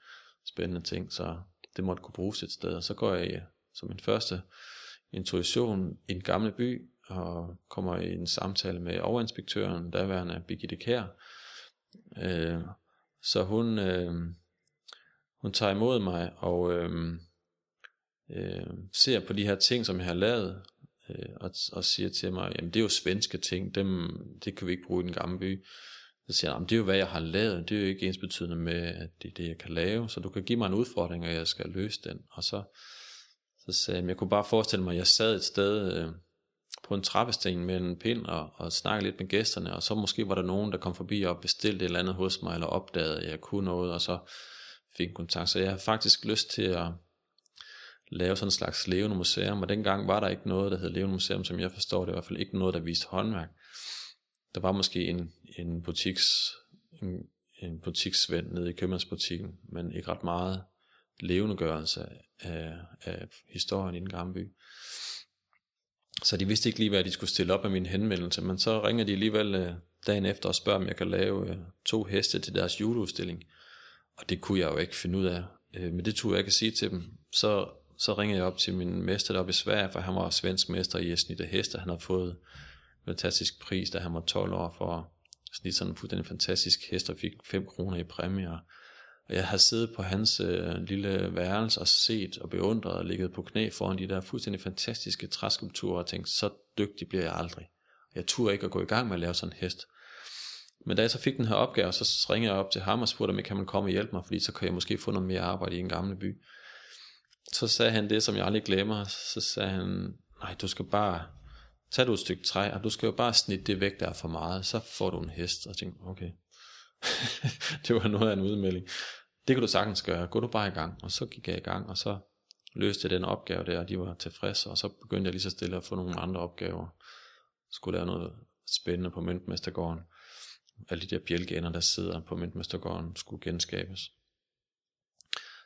Speaker 2: spændende ting, så det måtte kunne bruges et sted. Og så går jeg som min første intuition i en gamle by, og kommer i en samtale med overinspektøren, daværende Birgitte Kær. Øh, så hun, øh, hun tager imod mig og øh, øh, ser på de her ting, som jeg har lavet, øh, og, og siger til mig, jamen det er jo svenske ting, dem, det kan vi ikke bruge i den gamle by. Så siger han, det er jo hvad jeg har lavet, det er jo ikke ens betydende med, at det er det jeg kan lave, så du kan give mig en udfordring, og jeg skal løse den. Og så, så sagde jeg, jeg kunne bare forestille mig, at jeg sad et sted øh, på en trappesten med en pind og, og snakke lidt med gæsterne, og så måske var der nogen, der kom forbi og bestilte et eller andet hos mig, eller opdagede, at jeg kunne noget, og så fik kontakt. Så jeg har faktisk lyst til at lave sådan en slags levende museum, og dengang var der ikke noget, der hed levende museum, som jeg forstår det, i hvert fald ikke noget, der viste håndværk. Der var måske en, en butiks, en, en butiksvend nede i købmandsbutikken, men ikke ret meget levendegørelse af, af historien i den gamle by. Så de vidste ikke lige, hvad de skulle stille op af min henvendelse, men så ringer de alligevel øh, dagen efter og spørger, om jeg kan lave øh, to heste til deres juleudstilling. Og det kunne jeg jo ikke finde ud af, øh, men det tog jeg ikke at sige til dem. Så så ringede jeg op til min mester deroppe i Sverige, for han var svensk mester i at snitte heste. Han har fået en fantastisk pris, da han var 12 år for at snitte sådan en fuldstændig fantastisk hest, og fik 5 kroner i præmie. Og jeg har siddet på hans øh, lille værelse og set og beundret og ligget på knæ foran de der fuldstændig fantastiske træskulpturer og tænkt, så dygtig bliver jeg aldrig. Jeg turde ikke at gå i gang med at lave sådan en hest. Men da jeg så fik den her opgave, så ringede jeg op til ham og spurgte, om kan man komme og hjælpe mig, fordi så kan jeg måske få noget mere arbejde i en gamle by så sagde han det, som jeg aldrig glemmer. Så sagde han, nej, du skal bare tage du et stykke træ, og du skal jo bare snitte det væk, der er for meget, så får du en hest. Og jeg tænkte, okay. [laughs] det var noget af en udmelding. Det kan du sagtens gøre, gå du bare i gang. Og så gik jeg i gang, og så løste jeg den opgave der, og de var tilfredse, og så begyndte jeg lige så stille at få nogle andre opgaver. Skulle lave noget spændende på Møntmestergården. Alle de der bjælkeender, der sidder på Møntmestergården, skulle genskabes.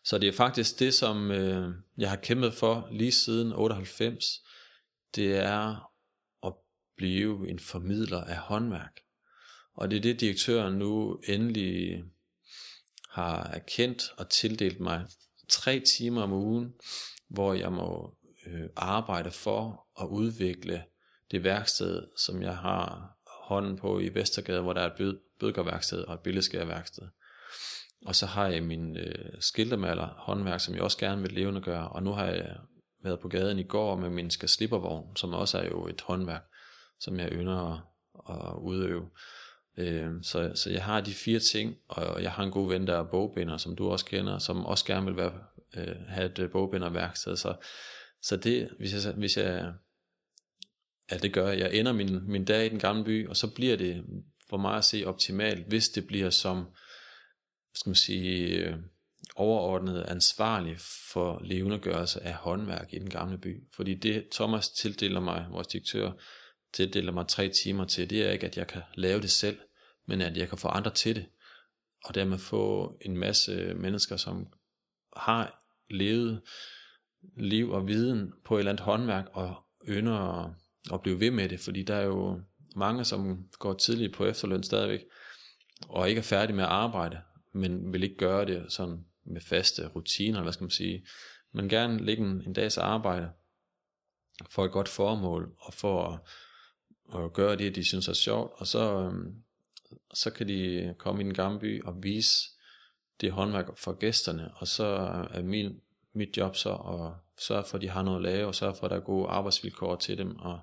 Speaker 2: Så det er faktisk det, som øh, jeg har kæmpet for lige siden 98. Det er at blive en formidler af håndværk. Og det er det, direktøren nu endelig har erkendt og tildelt mig tre timer om ugen, hvor jeg må øh, arbejde for at udvikle det værksted, som jeg har hånden på i Vestergade, hvor der er et bød, bødkerværksted og et billedskærværksted. Og så har jeg min øh, skiltemaler håndværk, som jeg også gerne vil levende gøre. Og nu har jeg været på gaden i går med min skasslippervogn, som også er jo et håndværk, som jeg ynder at, at udøve. Øh, så, så jeg har de fire ting, og jeg har en god ven, der er bogbinder, som du også kender, som også gerne vil være, øh, have et øh, bogbinderværksted. Så, så det, hvis jeg, hvis jeg ja, det gør jeg. Ender min, min dag i den gamle by, og så bliver det for mig at se optimalt, hvis det bliver som, skal man sige, øh, overordnet ansvarlig for levendegørelse af håndværk i den gamle by. Fordi det Thomas tildeler mig, vores direktør, tildeler mig tre timer til, det er ikke, at jeg kan lave det selv, men at jeg kan få andre til det. Og dermed få en masse mennesker, som har levet liv og viden på et eller andet håndværk, og ynder at, at blive ved med det, fordi der er jo mange, som går tidligt på efterløn stadigvæk, og ikke er færdige med at arbejde, men vil ikke gøre det sådan med faste rutiner, hvad skal man sige, men gerne lægge en, en dags arbejde for et godt formål, og for at, og gøre det, de synes er sjovt, og så, øhm, så kan de komme i den gamle by og vise det håndværk for gæsterne, og så er min, mit job så at sørge for, at de har noget at lave, og sørge for, at der er gode arbejdsvilkår til dem, og,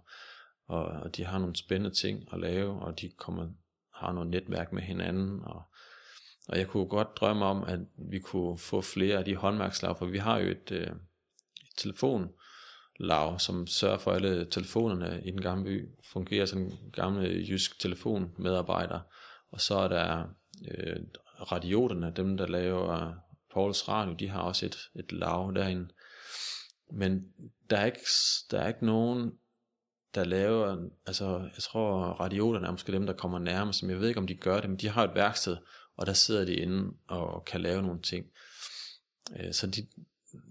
Speaker 2: og, og de har nogle spændende ting at lave, og de kommer, har noget netværk med hinanden, og og jeg kunne godt drømme om, at vi kunne få flere af de håndværkslag, for vi har jo et, øh, et lav, som sørger for, at alle telefonerne i den gamle by fungerer som en gamle øh, jysk telefonmedarbejder. Og så er der øh, radioterne, dem der laver Pauls Radio, de har også et, et lav derinde. Men der er, ikke, der er ikke nogen, der laver, altså jeg tror radioterne er måske dem, der kommer nærmest, men jeg ved ikke om de gør det, men de har et værksted, og der sidder de inde og kan lave nogle ting. Øh, så de,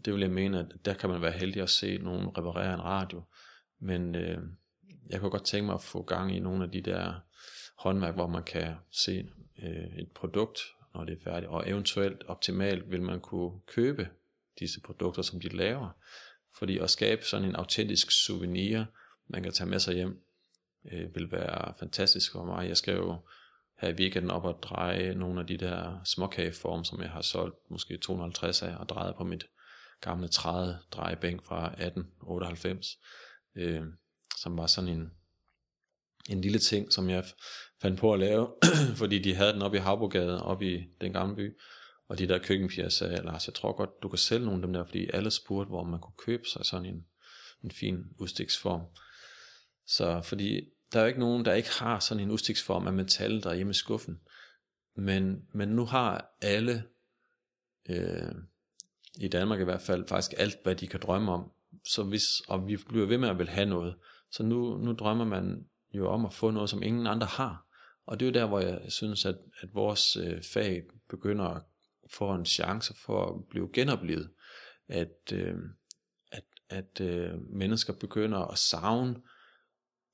Speaker 2: det vil jeg mene, at der kan man være heldig at se nogen reparere en radio, men øh, jeg kunne godt tænke mig at få gang i nogle af de der håndværk, hvor man kan se øh, et produkt, når det er færdigt, og eventuelt optimalt vil man kunne købe disse produkter, som de laver, fordi at skabe sådan en autentisk souvenir, man kan tage med sig hjem, øh, vil være fantastisk for mig. Jeg skal jo her i weekenden op og dreje nogle af de der småkageform, som jeg har solgt måske 250 af, og drejet på mit gamle træde drejebænk fra 1898, øh, som var sådan en, en lille ting, som jeg fandt på at lave, [clears throat] fordi de havde den oppe i Havbogade, oppe i den gamle by, og de der køkkenpiger sagde, Lars, jeg tror godt, du kan sælge nogle af dem der, fordi alle spurgte, hvor man kunne købe sig sådan en, en fin udstiksform. Så fordi der er jo ikke nogen, der ikke har sådan en udstiksform af metal, der er hjemme i skuffen. Men, men nu har alle, øh, i Danmark i hvert fald, faktisk alt, hvad de kan drømme om. Så hvis, og vi bliver ved med at vil have noget. Så nu, nu drømmer man jo om at få noget, som ingen andre har. Og det er jo der, hvor jeg synes, at, at vores øh, fag begynder at få en chance for at blive genoplevet. At, øh, at, at øh, mennesker begynder at savne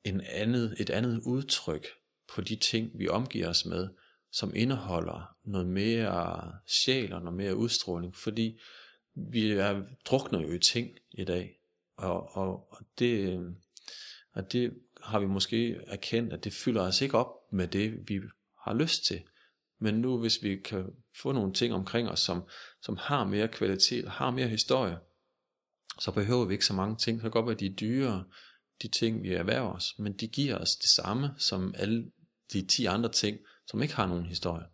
Speaker 2: en andet, et andet udtryk på de ting, vi omgiver os med, som indeholder noget mere sjæl og noget mere udstråling, fordi vi er drukner jo i ting i dag, og, og, og, det, og det har vi måske erkendt, at det fylder os ikke op med det, vi har lyst til. Men nu, hvis vi kan få nogle ting omkring os, som, som har mere kvalitet, har mere historie, så behøver vi ikke så mange ting. Så kan godt være, at de er dyre, de ting, vi erhverver os, men de giver os det samme som alle de 10 andre ting, som ikke har nogen historie.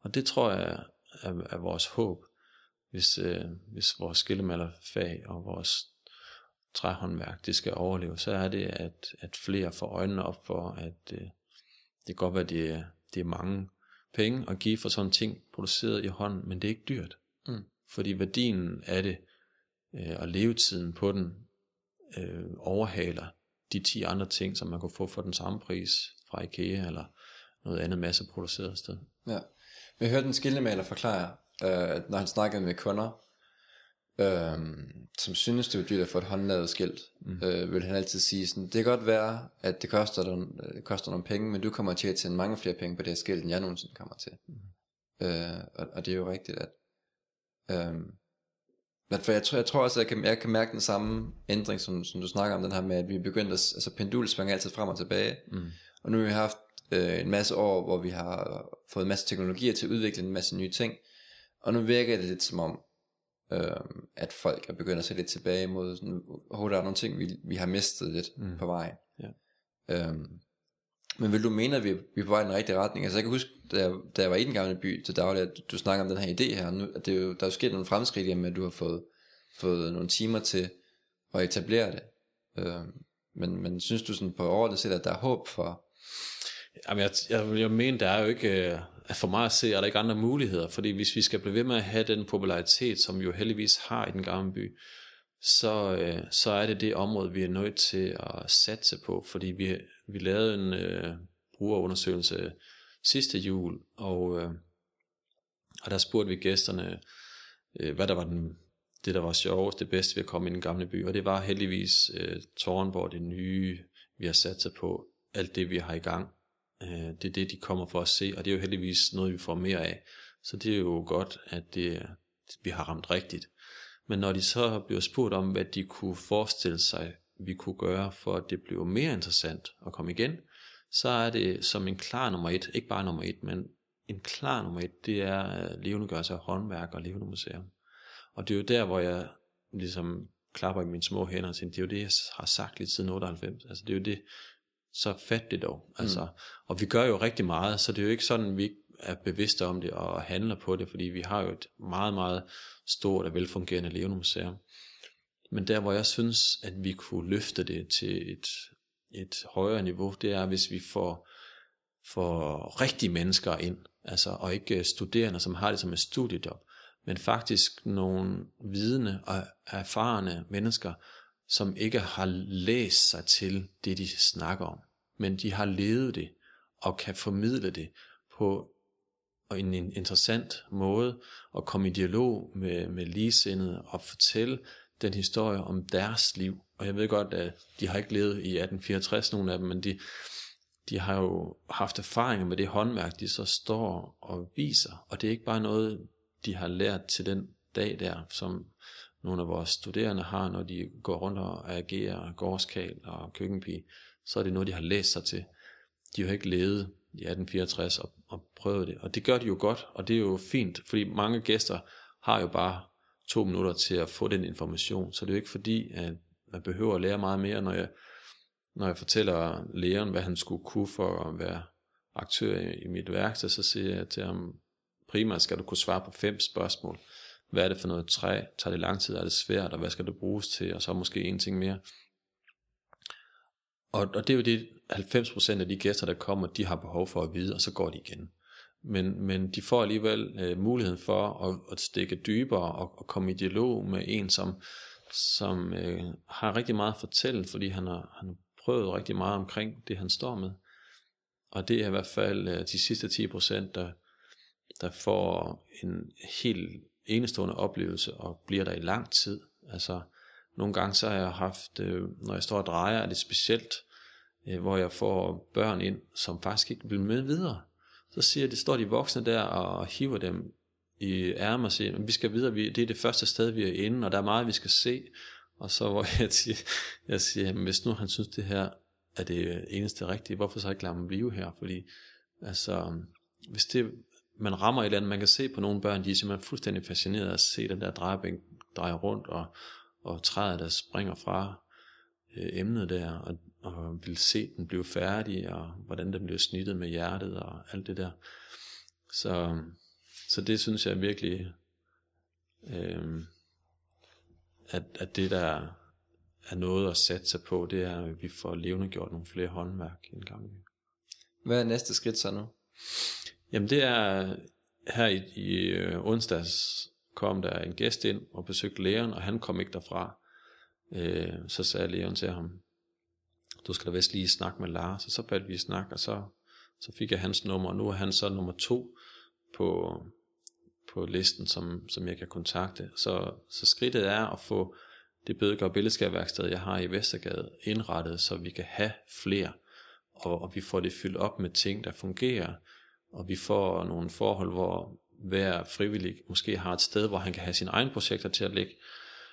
Speaker 2: Og det tror jeg er, er, er vores håb, hvis, øh, hvis vores skillemalerfag og vores træhåndværk, det skal overleve, så er det, at, at flere får øjnene op for, at øh, det kan godt være, at det er, det er mange penge at give for sådan ting produceret i hånden, men det er ikke dyrt. Mm. Fordi værdien af det, øh, og levetiden på den, øh, overhaler de 10 andre ting, som man kunne få for den samme pris fra IKEA eller noget andet masse produceret sted.
Speaker 1: Ja. Vi hørte en skildemaler forklare, øh, når han snakkede med kunder, øh, som synes det var dyrt at få et håndlavet skilt, mm. øh, vil han altid sige sådan, det kan godt være, at det koster, nogle, det koster nogle penge, men du kommer til at tjene mange flere penge på det her skilt, end jeg nogensinde kommer til. Mm. Øh, og, og det er jo rigtigt, at øh, men for jeg tror, jeg tror også, at jeg kan, jeg kan mærke den samme ændring, som, som du snakker om, den her med, at vi er begyndt at, altså pendul springer altid frem og tilbage. Mm. Og nu har vi haft øh, en masse år, hvor vi har fået en masse teknologier til at udvikle en masse nye ting. Og nu virker det lidt som om, øh, at folk er begyndt at se lidt tilbage mod, sådan, oh, der er nogle ting, vi, vi har mistet lidt mm. på vej.
Speaker 2: Ja.
Speaker 1: Øhm, men vil du mene, at vi, vi er på vej i den rigtige retning? Altså jeg kan huske, da jeg, da jeg var i den gamle by til daglig, at du snakker om den her idé her, nu, at det er jo, der er jo sket nogle fremskridt i, at du har fået, fået nogle timer til at etablere det. Øhm, men, men synes du sådan på overordnet set, at der er håb for...
Speaker 2: Jamen jeg, jeg, jeg mener, der er jo ikke, øh, for mig at se, er der ikke andre muligheder, fordi hvis vi skal blive ved med at have den popularitet, som vi jo heldigvis har i den gamle by, så, øh, så er det det område, vi er nødt til at satse på, fordi vi, vi lavede en øh, brugerundersøgelse sidste jul, og, øh, og der spurgte vi gæsterne, øh, hvad der var den, det, der var sjovest, det bedste ved at komme i den gamle by, og det var heldigvis øh, Tårnborg, det nye, vi har sat sig på, alt det, vi har i gang. Øh, det er det, de kommer for at se, og det er jo heldigvis noget, vi får mere af. Så det er jo godt, at det, vi har ramt rigtigt. Men når de så bliver spurgt om, hvad de kunne forestille sig, vi kunne gøre, for at det blev mere interessant at komme igen, så er det som en klar nummer et, ikke bare nummer et, men en klar nummer et, det er øh, levendegørelse af håndværk og levende museum. Og det er jo der, hvor jeg ligesom klapper i mine små hænder og siger, det er jo det, jeg har sagt lige siden 98. Altså det er jo det, så fat det dog. Altså, mm. Og vi gør jo rigtig meget, så det er jo ikke sådan, vi er bevidste om det og handler på det, fordi vi har jo et meget, meget stort og velfungerende levende museum. Men der, hvor jeg synes, at vi kunne løfte det til et, et højere niveau, det er, hvis vi får, får rigtige mennesker ind, altså, og ikke studerende, som har det som et studiejob, men faktisk nogle vidende og erfarne mennesker, som ikke har læst sig til det, de snakker om, men de har levet det og kan formidle det på en interessant måde og komme i dialog med, med ligesindede og fortælle den historie om deres liv. Og jeg ved godt, at de har ikke levet i 1864, nogle af dem, men de, de har jo haft erfaringer med det håndværk, de så står og viser. Og det er ikke bare noget, de har lært til den dag der, som nogle af vores studerende har, når de går rundt og agerer gårdskal og køkkenpige, så er det noget, de har læst sig til. De har ikke levet i 1864 og, og prøvet det. Og det gør de jo godt, og det er jo fint, fordi mange gæster har jo bare to minutter til at få den information, så det er jo ikke fordi, at man behøver at lære meget mere, når jeg, når jeg fortæller læreren, hvad han skulle kunne for at være aktør i, i mit værksted, så siger jeg til ham, primært skal du kunne svare på fem spørgsmål. Hvad er det for noget træ? Tager det lang tid? Er det svært? Og hvad skal det bruges til? Og så måske en ting mere. Og, og det er jo det, 90% af de gæster, der kommer, de har behov for at vide, og så går de igen. Men, men de får alligevel øh, muligheden for at, at stikke dybere og, og komme i dialog med en, som, som øh, har rigtig meget at fortælle, fordi han har, han har prøvet rigtig meget omkring det, han står med. Og det er i hvert fald øh, de sidste 10%, der, der får en helt enestående oplevelse og bliver der i lang tid. Altså, nogle gange så har jeg haft, øh, når jeg står og drejer, er det specielt, øh, hvor jeg får børn ind, som faktisk ikke vil med videre. Så siger det, står de voksne der og hiver dem i ærmer og siger, vi skal videre, vi, det er det første sted, vi er inde, og der er meget, vi skal se. Og så hvor [laughs] jeg siger, jeg siger hvis nu han synes, det her er det eneste rigtige, hvorfor så ikke lade ham blive her? Fordi altså, hvis det, man rammer et eller andet, man kan se på nogle børn, de er simpelthen fuldstændig fascineret af at se den der drejebænk dreje rundt, og, og træet, der springer fra øh, emnet der, og, og vil se den blive færdig, og hvordan den bliver snittet med hjertet, og alt det der. Så, så det synes jeg virkelig, øh, at, at det der er noget at satse på, det er, at vi får levende gjort nogle flere håndværk en gang.
Speaker 1: Hvad er næste skridt så nu?
Speaker 2: Jamen det er, her i, i øh, onsdags kom der en gæst ind og besøgte lægen, og han kom ikke derfra. Øh, så sagde lægen til ham, du skal da vist lige snakke med Lars, og så faldt vi i snak, og så, så fik jeg hans nummer, og nu er han så nummer to på, på listen, som, som jeg kan kontakte. Så, så skridtet er at få det bødegård billedskabværksted, jeg har i Vestergade, indrettet, så vi kan have flere, og, og vi får det fyldt op med ting, der fungerer, og vi får nogle forhold, hvor hver frivillig måske har et sted, hvor han kan have sine egne projekter til at ligge,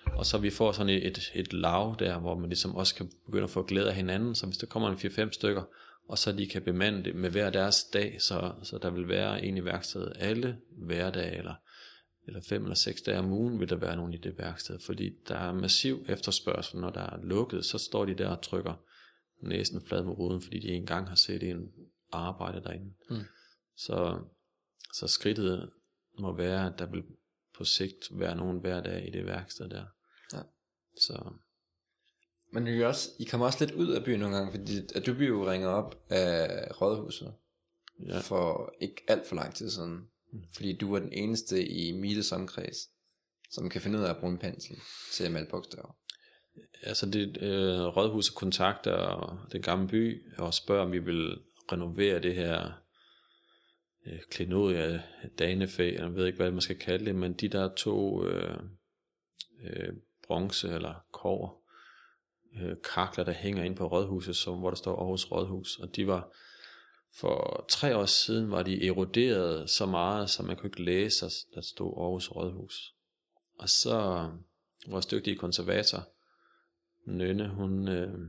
Speaker 2: og så vi får sådan et, et, et lav der, hvor man ligesom også kan begynde at få glæde af hinanden, så hvis der kommer en 4-5 stykker, og så de kan bemande det med hver deres dag, så, så der vil være en i værkstedet alle hverdage, eller eller fem eller seks dage om ugen vil der være nogen i det værksted, fordi der er massiv efterspørgsel, når der er lukket, så står de der og trykker næsen flad med ruden, fordi de engang har set en arbejde derinde.
Speaker 1: Mm.
Speaker 2: Så, så skridtet må være, at der vil på sigt være nogen hver dag i det værksted der.
Speaker 1: Ja.
Speaker 2: Så
Speaker 1: Men I, også, I kommer også lidt ud af byen nogle gange, fordi at du bliver jo ringet op af rådhuset
Speaker 2: ja,
Speaker 1: for ikke alt for lang tid siden. Fordi du er den eneste i Miles omkreds, som kan finde ud af at bruge en pensel til at male bogstaver.
Speaker 2: altså det øh, rådhuset kontakter den gamle by og spørger, om vi vil renovere det her øh, klenodie, danefæ, jeg ved ikke, hvad man skal kalde det, men de der to øh, øh, bronze eller kover øh, kakler, der hænger ind på rådhuset, som, hvor der står Aarhus Rådhus, og de var for tre år siden var de eroderet så meget, så man kunne ikke læse, at der stod Aarhus Rådhus. Og så vores dygtige konservator, Nynne, hun øh,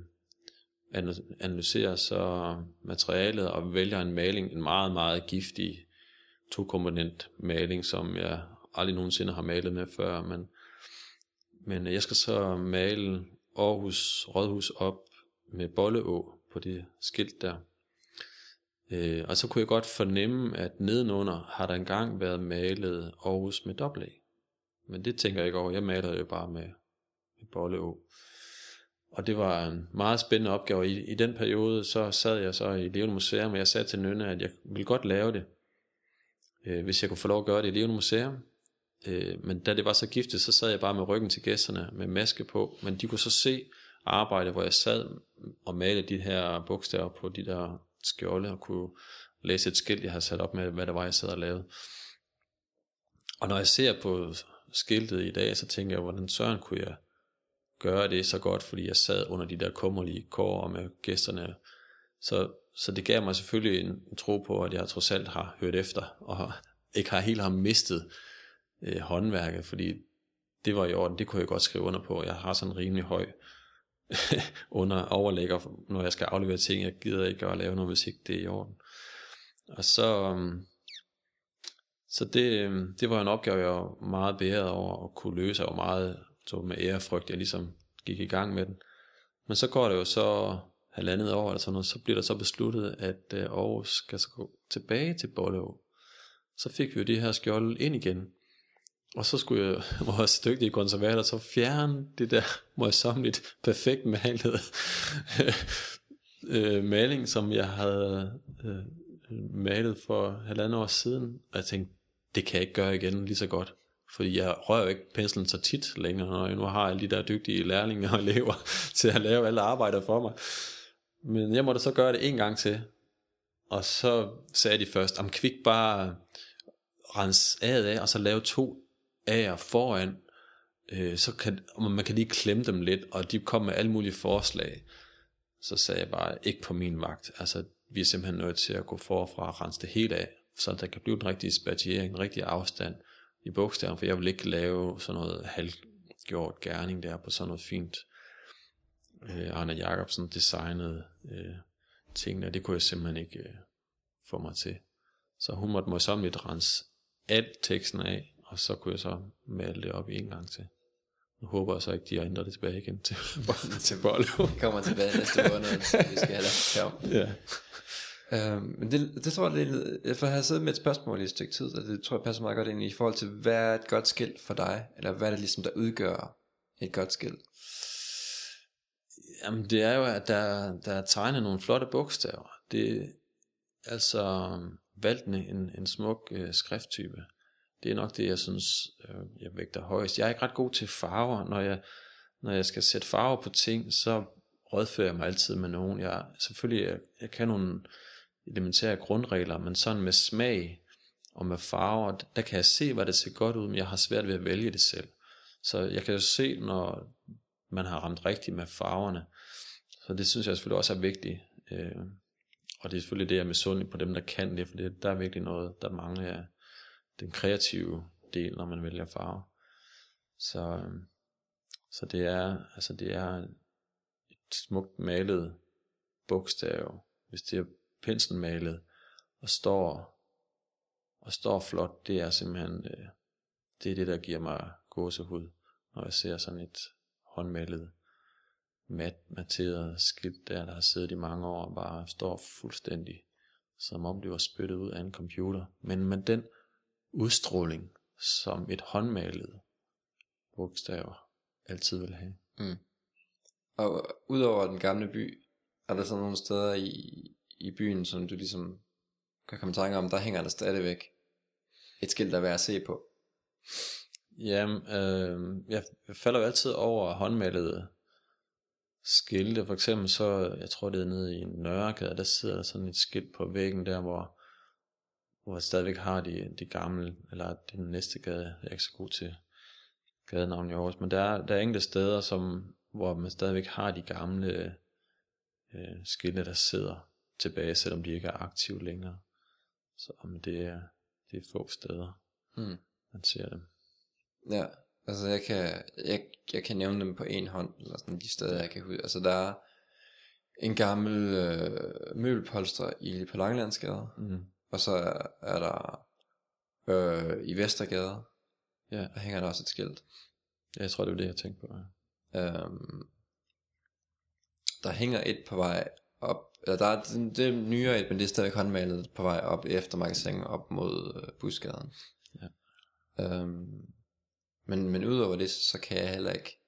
Speaker 2: analyserer så materialet og vælger en maling, en meget, meget giftig tokomponent maling, som jeg aldrig nogensinde har malet med før, men, men jeg skal så male Aarhus Rådhus op med Bolleå på det skilt der. Øh, og så kunne jeg godt fornemme, at nedenunder har der engang været malet Aarhus med dobbelt A. Men det tænker jeg ikke over. Jeg maler jo bare med, med Bolleå. Og det var en meget spændende opgave. I, I den periode, så sad jeg så i Levende Museum, og jeg sagde til Nynne, at jeg ville godt lave det, øh, hvis jeg kunne få lov at gøre det i Levende Museum. Øh, men da det var så giftet, så sad jeg bare med ryggen til gæsterne med maske på. Men de kunne så se arbejde, hvor jeg sad og malede de her bogstaver på de der skjolde, og kunne læse et skilt, jeg havde sat op med, hvad det var, jeg sad og lavede. Og når jeg ser på skiltet i dag, så tænker jeg, hvordan søren kunne jeg gøre det så godt, fordi jeg sad under de der kummerlige kår med gæsterne. Så, så det gav mig selvfølgelig en, en tro på, at jeg trods alt har hørt efter, og [laughs] ikke har helt har mistet øh, håndværket, fordi det var i orden, det kunne jeg godt skrive under på. Jeg har sådan en rimelig høj [laughs] under overlægger, når jeg skal aflevere ting. Jeg gider ikke at lave noget, hvis ikke det er i orden. Og så, øhm, så det, øhm, det var en opgave, jeg var meget beæret over at kunne løse. og var meget så med ærefrygt, jeg ligesom gik i gang med den. Men så går det jo så halvandet år eller sådan noget, så bliver der så besluttet, at øh, Aarhus skal så gå tilbage til Bolleå. Så fik vi jo det her skjold ind igen. Og så skulle jeg, [laughs] vores dygtige konservator så fjerne det der møjsommeligt perfekt malet [laughs] øh, maling, som jeg havde øh, malet for halvandet år siden. Og jeg tænkte, det kan jeg ikke gøre igen lige så godt. Fordi jeg rører jo ikke penslen så tit længere, når jeg nu har alle de der dygtige lærlinge og elever [laughs] til at lave alle arbejder for mig. Men jeg måtte så gøre det en gang til. Og så sagde de først, om kvik bare rens A'et af, og så lave to A'er foran, øh, så kan og man kan lige klemme dem lidt, og de kom med alle mulige forslag. Så sagde jeg bare, ikke på min vagt. Altså, vi er simpelthen nødt til at gå forfra og rense det hele af, så der kan blive en rigtig spatiering, en rigtig afstand i bogstaven, for jeg vil ikke lave sådan noget halvgjort gerning der på sådan noget fint. Øh, Arne Jacobsen designede øh, tingene, og det kunne jeg simpelthen ikke øh, få mig til. Så hun måtte møjsommeligt rense alt teksten af, og så kunne jeg så male det op en gang til. Nu håber jeg så ikke, de har ændret det tilbage igen til, [laughs] til Bollo.
Speaker 1: Vi kommer tilbage næste måned, så vi skal have det
Speaker 2: ja.
Speaker 1: Øhm, men det, det tror jeg, det er, for jeg har siddet med et spørgsmål i et stykke tid, og det tror jeg passer meget godt ind i forhold til, hvad er et godt skilt for dig? Eller hvad er det ligesom, der udgør et godt skilt?
Speaker 2: Jamen det er jo, at der, der er tegnet nogle flotte bogstaver. Det er altså øhm, valgt en, en smuk øh, skrifttype. Det er nok det, jeg synes, øh, jeg vægter højst. Jeg er ikke ret god til farver. Når jeg, når jeg skal sætte farver på ting, så rådfører jeg mig altid med nogen. Jeg, selvfølgelig, jeg, jeg kan nogle elementære grundregler, men sådan med smag og med farver, der kan jeg se, hvad det ser godt ud, men jeg har svært ved at vælge det selv. Så jeg kan jo se, når man har ramt rigtigt med farverne. Så det synes jeg selvfølgelig også er vigtigt. Øh, og det er selvfølgelig det, jeg er misundelig på dem, der kan det, for det, der er virkelig noget, der mangler af den kreative del, når man vælger farve. Så, øh, så det er, altså det er et smukt malet bogstav, hvis det er penselmalet, og står, og står flot, det er simpelthen, øh, det er det, der giver mig gåsehud, når jeg ser sådan et håndmalet, mat, materet skilt der, der har siddet i mange år og bare står fuldstændig, som om det var spyttet ud af en computer. Men med den udstråling, som et håndmalet bogstaver altid vil have.
Speaker 1: Mm. Og udover den gamle by, er der så nogle steder i, i byen, som du ligesom kan komme i tanke om, der hænger der stadigvæk et skilt, der er værd at se på.
Speaker 2: Jamen, øh, jeg falder jo altid over håndmalede skilte. For eksempel så, jeg tror det er nede i Nørregade, der sidder der sådan et skilt på væggen der, hvor, hvor jeg stadigvæk har de, de gamle, eller den næste gade, jeg er ikke så god til gadenavn i Aarhus, men der er, der er enkelte steder, som, hvor man stadigvæk har de gamle øh, skilte, der sidder tilbage, selvom de ikke er aktive længere. Så men det, er, det er få steder,
Speaker 1: Mm.
Speaker 2: man ser dem.
Speaker 1: Ja, altså jeg kan, jeg, jeg kan nævne dem på en hånd, eller sådan de steder, jeg kan huske. Altså der er en gammel øh, møbelpolster i på Langelandsgade,
Speaker 2: Mm.
Speaker 1: og så er, er der øh, i Vestergade,
Speaker 2: Ja,
Speaker 1: der hænger der også et skilt.
Speaker 2: jeg tror det var det, jeg tænkte på. Ja.
Speaker 1: Øhm, der hænger et på vej op, eller der er det, det er nyere et, men det er stadig håndmalet på vej op efter magasinet op mod øh, busgaden.
Speaker 2: Ja.
Speaker 1: Øhm, men, men udover det, så, så kan jeg heller ikke,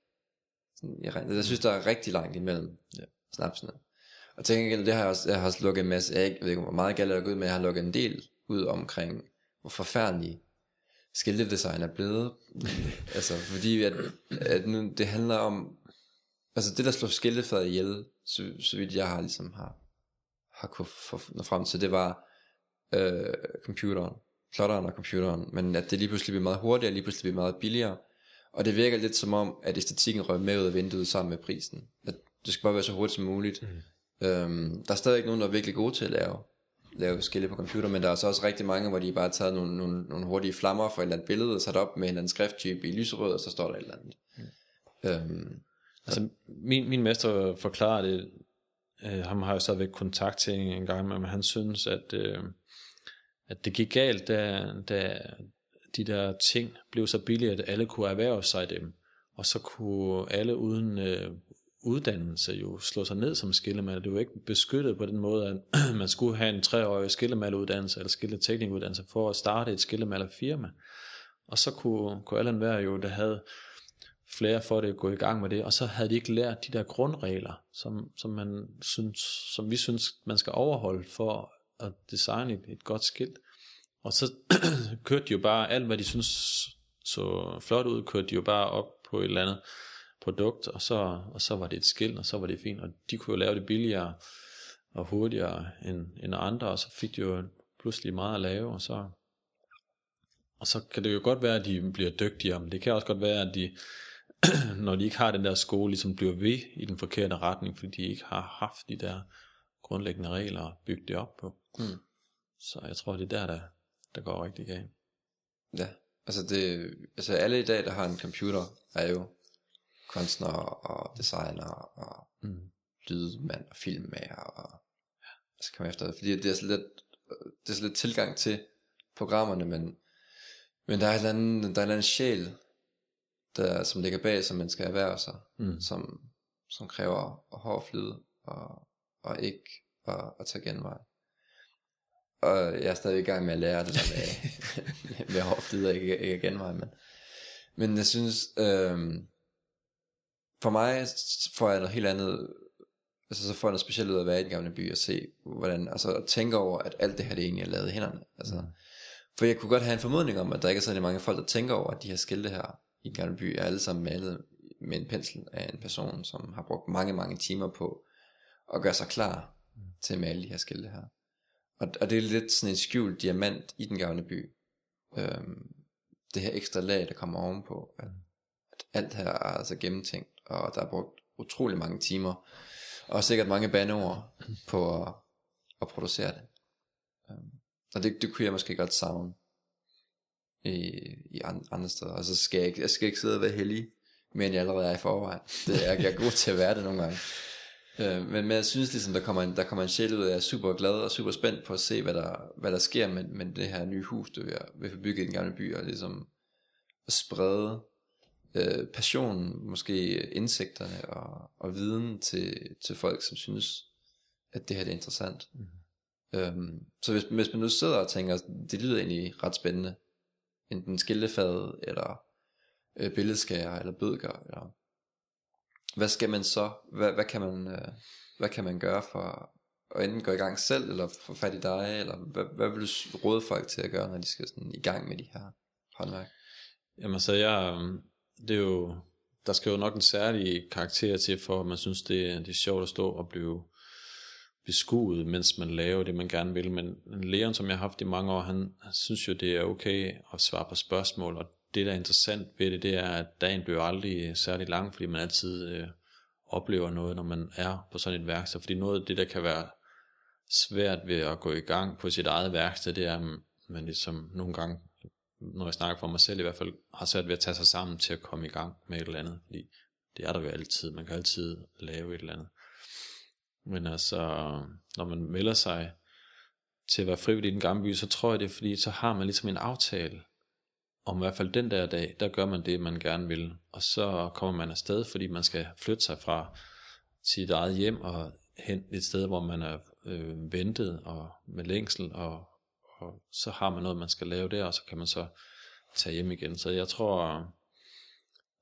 Speaker 1: sådan, jeg, regner- jeg synes, der er rigtig langt imellem
Speaker 2: Ja.
Speaker 1: snapsene. Og til gengæld, det har jeg også, jeg har også lukket en masse, jeg, ikke, jeg ved ikke, hvor meget galt jeg ud, men jeg har lukket en del ud omkring, hvor forfærdelig skiltedesign er blevet. [laughs] altså, fordi at, at nu, det handler om, altså det der slår skiltefaget ihjel, så, så vidt jeg har ligesom har, har kunne nå frem til, det var øh, computeren, plotteren og computeren, men at det lige pludselig bliver meget hurtigere, lige pludselig bliver meget billigere, og det virker lidt som om, at æstetikken røg med ud af vinduet sammen med prisen. At det skal bare være så hurtigt som muligt. Mm. Øhm, der er stadig nogen, der er virkelig gode til at lave, lave skilte på computer, men der er så også rigtig mange, hvor de bare har taget nogle, nogle, nogle hurtige flammer for et eller andet billede, og sat op med en eller anden skrifttype i lyserød, og så står der et eller andet. Mm. Øhm,
Speaker 2: Altså, min, min mester forklarer det, øh, ham har jeg stadigvæk kontakt til en gang, men han synes, at, øh, at det gik galt, da, da de der ting blev så billige, at alle kunne erhverve sig dem, og så kunne alle uden øh, uddannelse jo slå sig ned som skillemaler. Det var ikke beskyttet på den måde, at [clears throat] man skulle have en treårig skillemaluddannelse eller skilleteknikuddannelse for at starte et skillemalerfirma. Og så kunne, kunne alle være jo, der havde flere for det gå i gang med det, og så havde de ikke lært de der grundregler, som, som, man synes, som vi synes, man skal overholde for at designe et, et godt skilt. Og så [clears throat] kørte de jo bare alt, hvad de synes så flot ud, kørte de jo bare op på et eller andet produkt, og så, og så var det et skilt, og så var det fint, og de kunne jo lave det billigere og hurtigere end, end andre, og så fik de jo pludselig meget at lave, og så, og så kan det jo godt være, at de bliver dygtigere, men det kan også godt være, at de, [clears throat] når de ikke har den der skole, ligesom bliver ved i den forkerte retning, fordi de ikke har haft de der grundlæggende regler at bygge det op på.
Speaker 1: Mm.
Speaker 2: Så jeg tror, det er der, der, der går rigtig galt.
Speaker 1: Ja, altså det, altså alle i dag, der har en computer, er jo kunstnere og designere og
Speaker 2: Mm.
Speaker 1: lydmand og filmmager og så kan man efter, fordi det er så lidt, det er så lidt tilgang til programmerne, men, men der er et eller andet, der er et eller andet sjæl, der, som ligger bag, som man skal erhverve sig,
Speaker 2: Mm.
Speaker 1: som, som kræver hård flid og, og ikke at, at tage genvej. Og jeg er stadig i gang med at lære det der med, [laughs] med hård flid og ikke, ikke genvej, men, men jeg synes, øhm, for mig får jeg noget helt andet, altså så får jeg noget specielt ud af at være i den gamle by og se, hvordan, altså at tænke over, at alt det her, det egentlig er lavet i hænderne. Altså,
Speaker 2: Mm.
Speaker 1: For jeg kunne godt have en formodning om, at der ikke er så mange folk, der tænker over, at de her skilte her i den gamle by er alle sammen malet med en pensel af en person, som har brugt mange, mange timer på at gøre sig klar til at male de her skilte her. Og, og det er lidt sådan en skjult diamant i den gamle by. Øhm, det her ekstra lag, der kommer ovenpå. At, at alt her er altså gennemtænkt, og der er brugt utrolig mange timer, og sikkert mange bandeord på at, at producere det. Øhm, og det, det kunne jeg måske godt savne i, i an- andre steder. Og så skal jeg ikke, jeg skal ikke sidde og være heldig, men jeg allerede er i forvejen. Det er, jeg er god til at være det nogle gange. Øh, men, men jeg synes ligesom, der kommer en, der kommer en sjæl ud, jeg er super glad og super spændt på at se, hvad der, hvad der sker med, med det her nye hus, du vil, vil få bygget i den gamle by, og ligesom at sprede øh, passionen, måske indsigterne og, og viden til, til folk, som synes, at det her det er interessant. Mm. Øhm, så hvis, hvis man nu sidder og tænker, det lyder egentlig ret spændende, enten skiltefad, eller øh, billedskærer, eller bødker, eller hvad skal man så, hvad, hvad, kan man, øh, hvad kan man gøre for at enten gå i gang selv, eller få fat i dig, eller hvad, hvad vil du råde folk til at gøre, når de skal sådan i gang med de her håndværk?
Speaker 2: Jamen så jeg, øh, det er jo, der skal jo nok en særlig karakter til, for at man synes, det, det er sjovt at stå og blive beskuet, mens man laver det, man gerne vil. Men Leon, som jeg har haft i mange år, han, han synes jo, det er okay at svare på spørgsmål, og det, der er interessant ved det, det er, at dagen bliver aldrig særlig lang, fordi man altid øh, oplever noget, når man er på sådan et værksted. Fordi noget af det, der kan være svært ved at gå i gang på sit eget værksted, det er, at man ligesom nogle gange, når jeg snakker for mig selv i hvert fald, har svært ved at tage sig sammen til at komme i gang med et eller andet. Fordi det er der jo altid. Man kan altid lave et eller andet. Men altså, når man melder sig til at være frivillig i den gamle by, så tror jeg det er fordi, så har man ligesom en aftale om i hvert fald den der dag, der gør man det, man gerne vil. Og så kommer man afsted, fordi man skal flytte sig fra sit eget hjem og hen et sted, hvor man er øh, ventet og med længsel, og, og så har man noget, man skal lave der, og så kan man så tage hjem igen. Så jeg tror,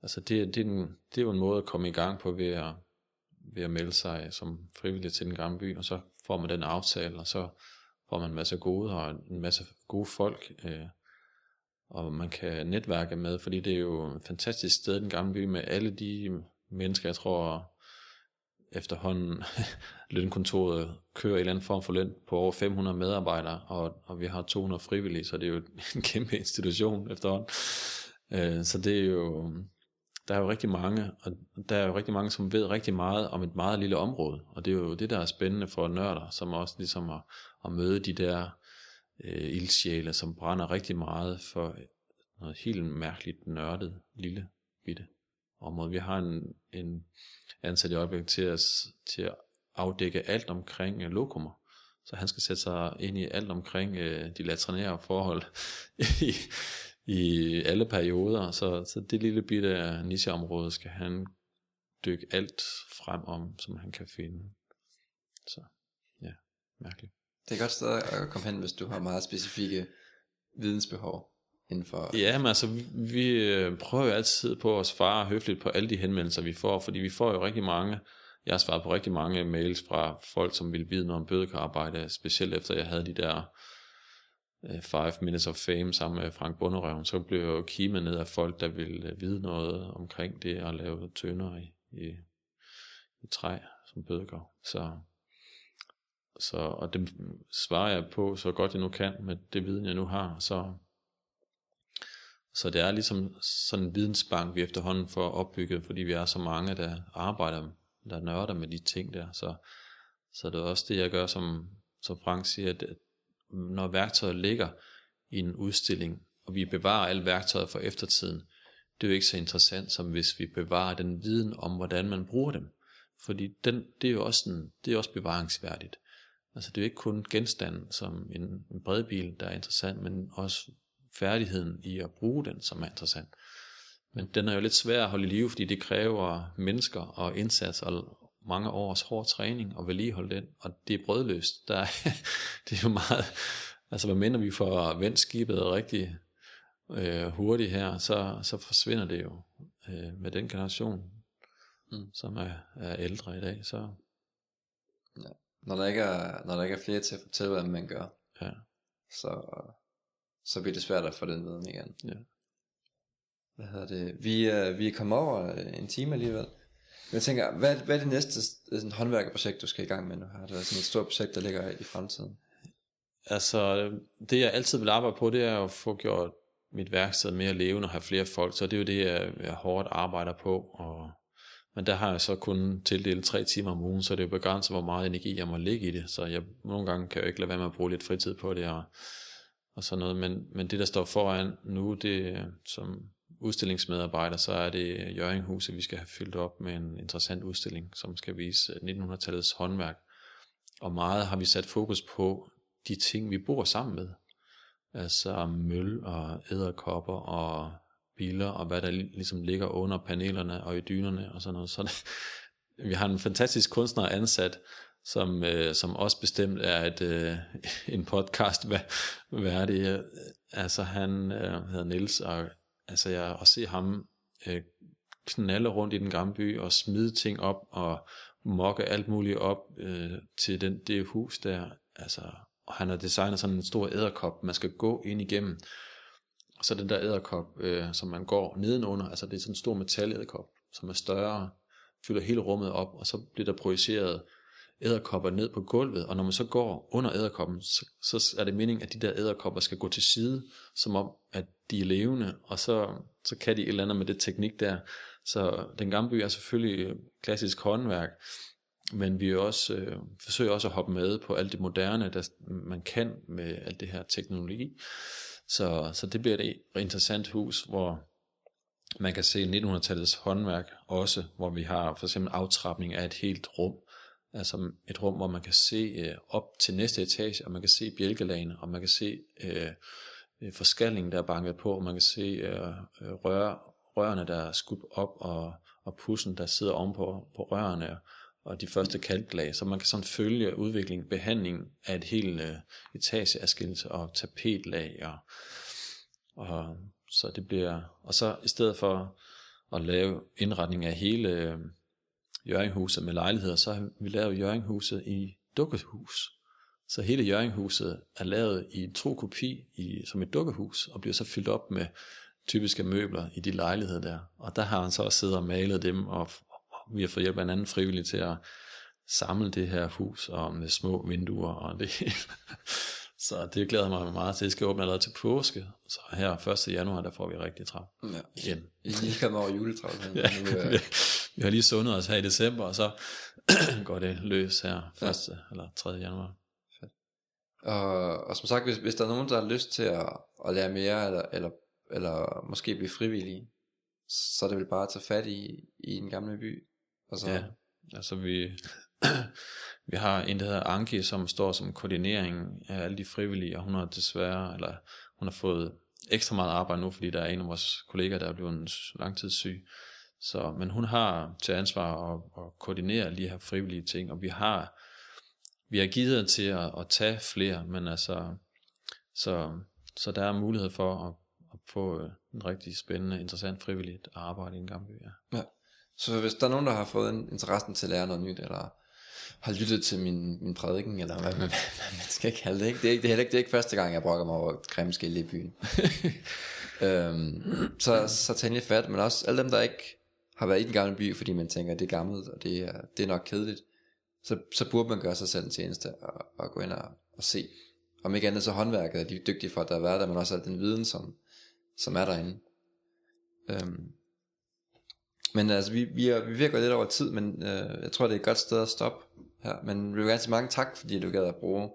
Speaker 2: altså det, det, er, en, det er jo en måde at komme i gang på ved at, ved at melde sig som frivillig til den gamle by, og så får man den aftale, og så får man en masse gode og en masse gode folk, øh, og man kan netværke med, fordi det er jo et fantastisk sted, den gamle by, med alle de mennesker, jeg tror efterhånden [laughs] lønkontoret kører en eller anden form for løn på over 500 medarbejdere, og, og vi har 200 frivillige, så det er jo en [laughs] kæmpe institution efterhånden. Øh, så det er jo, der er jo rigtig mange, og der er jo rigtig mange, som ved rigtig meget om et meget lille område, og det er jo det, der er spændende for nørder, som også ligesom at, at møde de der øh, ildsjæle, som brænder rigtig meget for noget helt mærkeligt nørdet lille bitte område. Vi har en, en ansat i øjeblikket til at, til at afdække alt omkring øh, lokummer. Så han skal sætte sig ind i alt omkring øh, de latrinære forhold [laughs] i, i alle perioder. Så, så det lille bitte nicheområde skal han dykke alt frem om, som han kan finde. Så ja, mærkeligt.
Speaker 1: Det er godt sted at komme hen, hvis du har meget specifikke vidensbehov inden for...
Speaker 2: Ja, men altså, vi, øh, prøver jo altid på at svare høfligt på alle de henvendelser, vi får, fordi vi får jo rigtig mange, jeg har svaret på rigtig mange mails fra folk, som vil vide noget om bødekararbejde, specielt efter jeg havde de der Øh, Five Minutes of Fame sammen med Frank Bunderøven, så blev jeg jo kimet ned af folk, der ville øh, vide noget omkring det at lave tønder i, i, i træ som bødekar. Så så, og det svarer jeg på så godt jeg nu kan med det viden jeg nu har. Så, så det er ligesom sådan en vidensbank vi efterhånden får opbygget, fordi vi er så mange der arbejder, der nørder med de ting der. Så, så det er også det jeg gør som, som Frank siger, at når værktøjet ligger i en udstilling, og vi bevarer alle værktøjet for eftertiden, det er jo ikke så interessant, som hvis vi bevarer den viden om, hvordan man bruger dem. Fordi den, det er jo også, en, det er også bevaringsværdigt. Altså det er jo ikke kun genstanden som en, en bredbil, der er interessant, men også færdigheden i at bruge den, som er interessant. Men den er jo lidt svær at holde i live, fordi det kræver mennesker og indsats og mange års hård træning og vedligeholde den, og det er brødløst. Der er, [laughs] det er jo meget, altså hvad mindre vi får vendt skibet rigtig øh, hurtigt her, så, så forsvinder det jo øh, med den generation, mm. som er, er ældre i dag. Så
Speaker 1: ja når der ikke er, når der ikke er flere til at fortælle, hvad man gør,
Speaker 2: ja.
Speaker 1: så, så bliver det svært at få den viden igen.
Speaker 2: Ja.
Speaker 1: Hvad hedder det? Vi, er, vi er kommet over en time alligevel. Jeg tænker, hvad, hvad er det næste sådan, håndværkerprojekt, du skal i gang med nu her? Det er sådan et stort projekt, der ligger i fremtiden.
Speaker 2: Altså, det jeg altid vil arbejde på, det er at få gjort mit værksted mere levende og have flere folk, så det er jo det, jeg, jeg hårdt arbejder på, og men der har jeg så kun tildelt tre timer om ugen, så det er jo begrænset, hvor meget energi jeg må lægge i det. Så jeg nogle gange kan jeg ikke lade være med at bruge lidt fritid på det og, og sådan noget. Men, men det, der står foran nu, det som udstillingsmedarbejder, så er det Jørgenhuset, vi skal have fyldt op med en interessant udstilling, som skal vise øh, 1900-tallets håndværk. Og meget har vi sat fokus på de ting, vi bor sammen med. Altså møl og æderkopper og biler, og hvad der ligesom ligger under panelerne og i dynerne og sådan noget. Så det, [laughs] vi har en fantastisk kunstner ansat, som, øh, som også bestemt er et, øh, [laughs] en podcast værdig. Altså han øh, hedder Nils og altså jeg at se ham øh, knalde rundt i den gamle by og smide ting op og mokke alt muligt op øh, til den, det hus der. Altså, og han har designet sådan en stor æderkop, man skal gå ind igennem. Og så den der æderkop, øh, som man går nedenunder, altså det er sådan en stor metalæderkop, som er større, fylder hele rummet op, og så bliver der projiceret æderkopper ned på gulvet, og når man så går under æderkoppen, så, så er det meningen, at de der æderkopper skal gå til side, som om, at de er levende, og så, så kan de et eller andet med det teknik der. Så den gamle by er selvfølgelig øh, klassisk håndværk, men vi også, øh, forsøger også at hoppe med på alt det moderne, der man kan med alt det her teknologi. Så, så det bliver et interessant hus, hvor man kan se 1900-tallets håndværk også, hvor vi har for eksempel aftrapning af et helt rum, altså et rum, hvor man kan se øh, op til næste etage, og man kan se bjælkelagene, og man kan se øh, øh, forskalling, der er banket på, og man kan se øh, øh, rør, rørene, der er skudt op, og, og pussen, der sidder ovenpå på rørene, og de første kalklag, så man kan sådan følge udviklingen, behandlingen af et helt øh, etageadskillelse og tapetlag, og, og så det bliver, og så i stedet for at lave indretning af hele øh, Jørgenhuset med lejligheder, så har vi lavet Jørgenhuset i dukkehus. Så hele Jørgenhuset er lavet i en tro kopi i, som et dukkehus, og bliver så fyldt op med typiske møbler i de lejligheder der. Og der har han så også siddet og malet dem, og, vi har fået hjælp af en anden frivillig til at samle det her hus, og med små vinduer og det hele. [laughs] Så det glæder mig meget til. Det skal åbne allerede til påske. Så her 1. januar, der får vi rigtig travlt.
Speaker 1: Ja. Igen. I lige kommer over juletravlt. [laughs]
Speaker 2: ja, vi, vi har lige sundet os her i december, og så [clears throat] går det løs her 1. Ja. eller 3. januar.
Speaker 1: Og, og som sagt, hvis, hvis der er nogen, der har lyst til at, at lære mere, eller, eller, eller måske blive frivillige, så er det vel bare at tage fat i, i en gamle by.
Speaker 2: Og så... Ja, altså vi, [clears throat] vi har en, der hedder Anki, som står som koordinering af alle de frivillige, og hun har desværre, eller hun har fået ekstra meget arbejde nu, fordi der er en af vores kollegaer, der er blevet langtidssyg. Så, men hun har til ansvar at, at koordinere de her frivillige ting, og vi har, vi har givet til at, at tage flere, men altså, så, så der er mulighed for at, at få øh, en rigtig spændende, interessant frivilligt arbejde i en gammel by.
Speaker 1: Ja. ja. Så hvis der er nogen, der har fået en interessen til at lære noget nyt, eller har lyttet til min, min prædiken, eller hvad, man, man skal kalde det. Ikke? Det, er ikke, det, er ikke, det er ikke første gang, jeg brokker mig over kremskæld i byen. [laughs] øhm, så, så tag lige fat, men også alle dem, der ikke har været i den gamle by, fordi man tænker, at det er gammelt, og det er, det er nok kedeligt, så, så burde man gøre sig selv en tjeneste, og, og gå ind og, og se. Om ikke andet så håndværket er de dygtige for, at der er været der, men også al den viden, som, som er derinde. Øhm, men altså, vi, vi, er, vi virker lidt over tid, men øh, jeg tror, det er et godt sted at stoppe her. Men vi vil gerne sige mange tak, fordi du gad at bruge,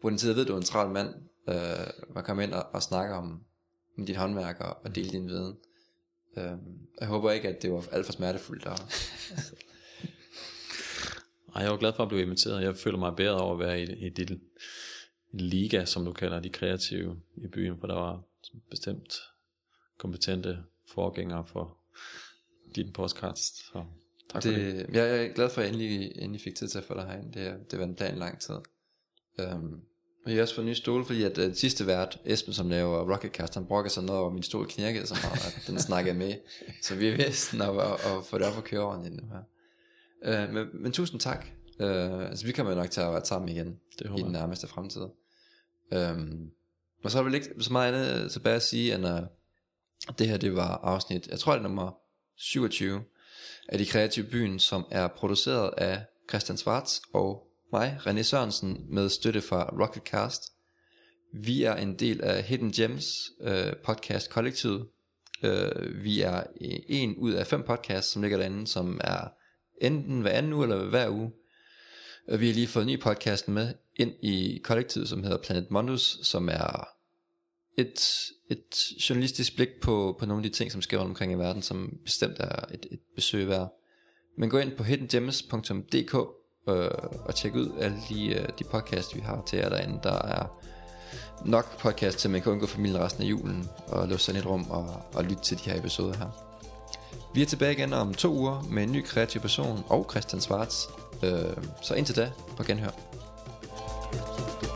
Speaker 1: bruge den tid. Jeg ved, du er en travl mand, øh, at komme ind og, og snakke om, om dit håndværk og, og dele din viden. Øh, jeg håber ikke, at det var alt for smertefuldt. Og, [laughs]
Speaker 2: Ej, jeg var glad for at blive inviteret. Jeg føler mig bedre over at være i, i dit liga, som du kalder de kreative i byen, for der var bestemt kompetente forgængere for din podcast. Så tak
Speaker 1: det, for det. Jeg er glad for, at jeg endelig, endelig fik tid til at få dig herind. Det, det var en plan lang tid. Um, og jeg har også fået en ny stol, fordi at uh, sidste vært, Esben, som laver Rocketcast, han brokker sig noget over, min stol knirkede så meget, at den snakkede med. [laughs] Så vi er vist at, at, at få det op og køre ordentligt nu her. Uh, men, men tusind tak. Uh, altså vi kommer nok til at være sammen igen det i den nærmeste fremtid. Um, og så er der vel ikke så meget andet tilbage at sige, end at det her det var afsnit, jeg tror det er nummer 27 af De Kreative Byen, som er produceret af Christian Svarts og mig, René Sørensen, med støtte fra Rocketcast. Vi er en del af Hidden Gems øh, podcast kollektivet. Øh, vi er en ud af fem podcasts, som ligger derinde, som er enten hver anden uge eller hver uge. Og vi har lige fået en ny podcast med ind i kollektivet, som hedder Planet Mondus, som er et, et journalistisk blik på, på nogle af de ting, som sker rundt omkring i verden, som bestemt er et, et besøg værd. Men gå ind på hiddengems.dk øh, og tjek ud alle de, øh, de podcasts, vi har til jer derinde. Der er nok podcast til, at man kan undgå familien resten af julen, og låse sig i et rum og, og lytte til de her episoder her. Vi er tilbage igen om to uger med en ny kreativ person og Christian Svarts. Øh, så indtil da, på genhør. thank you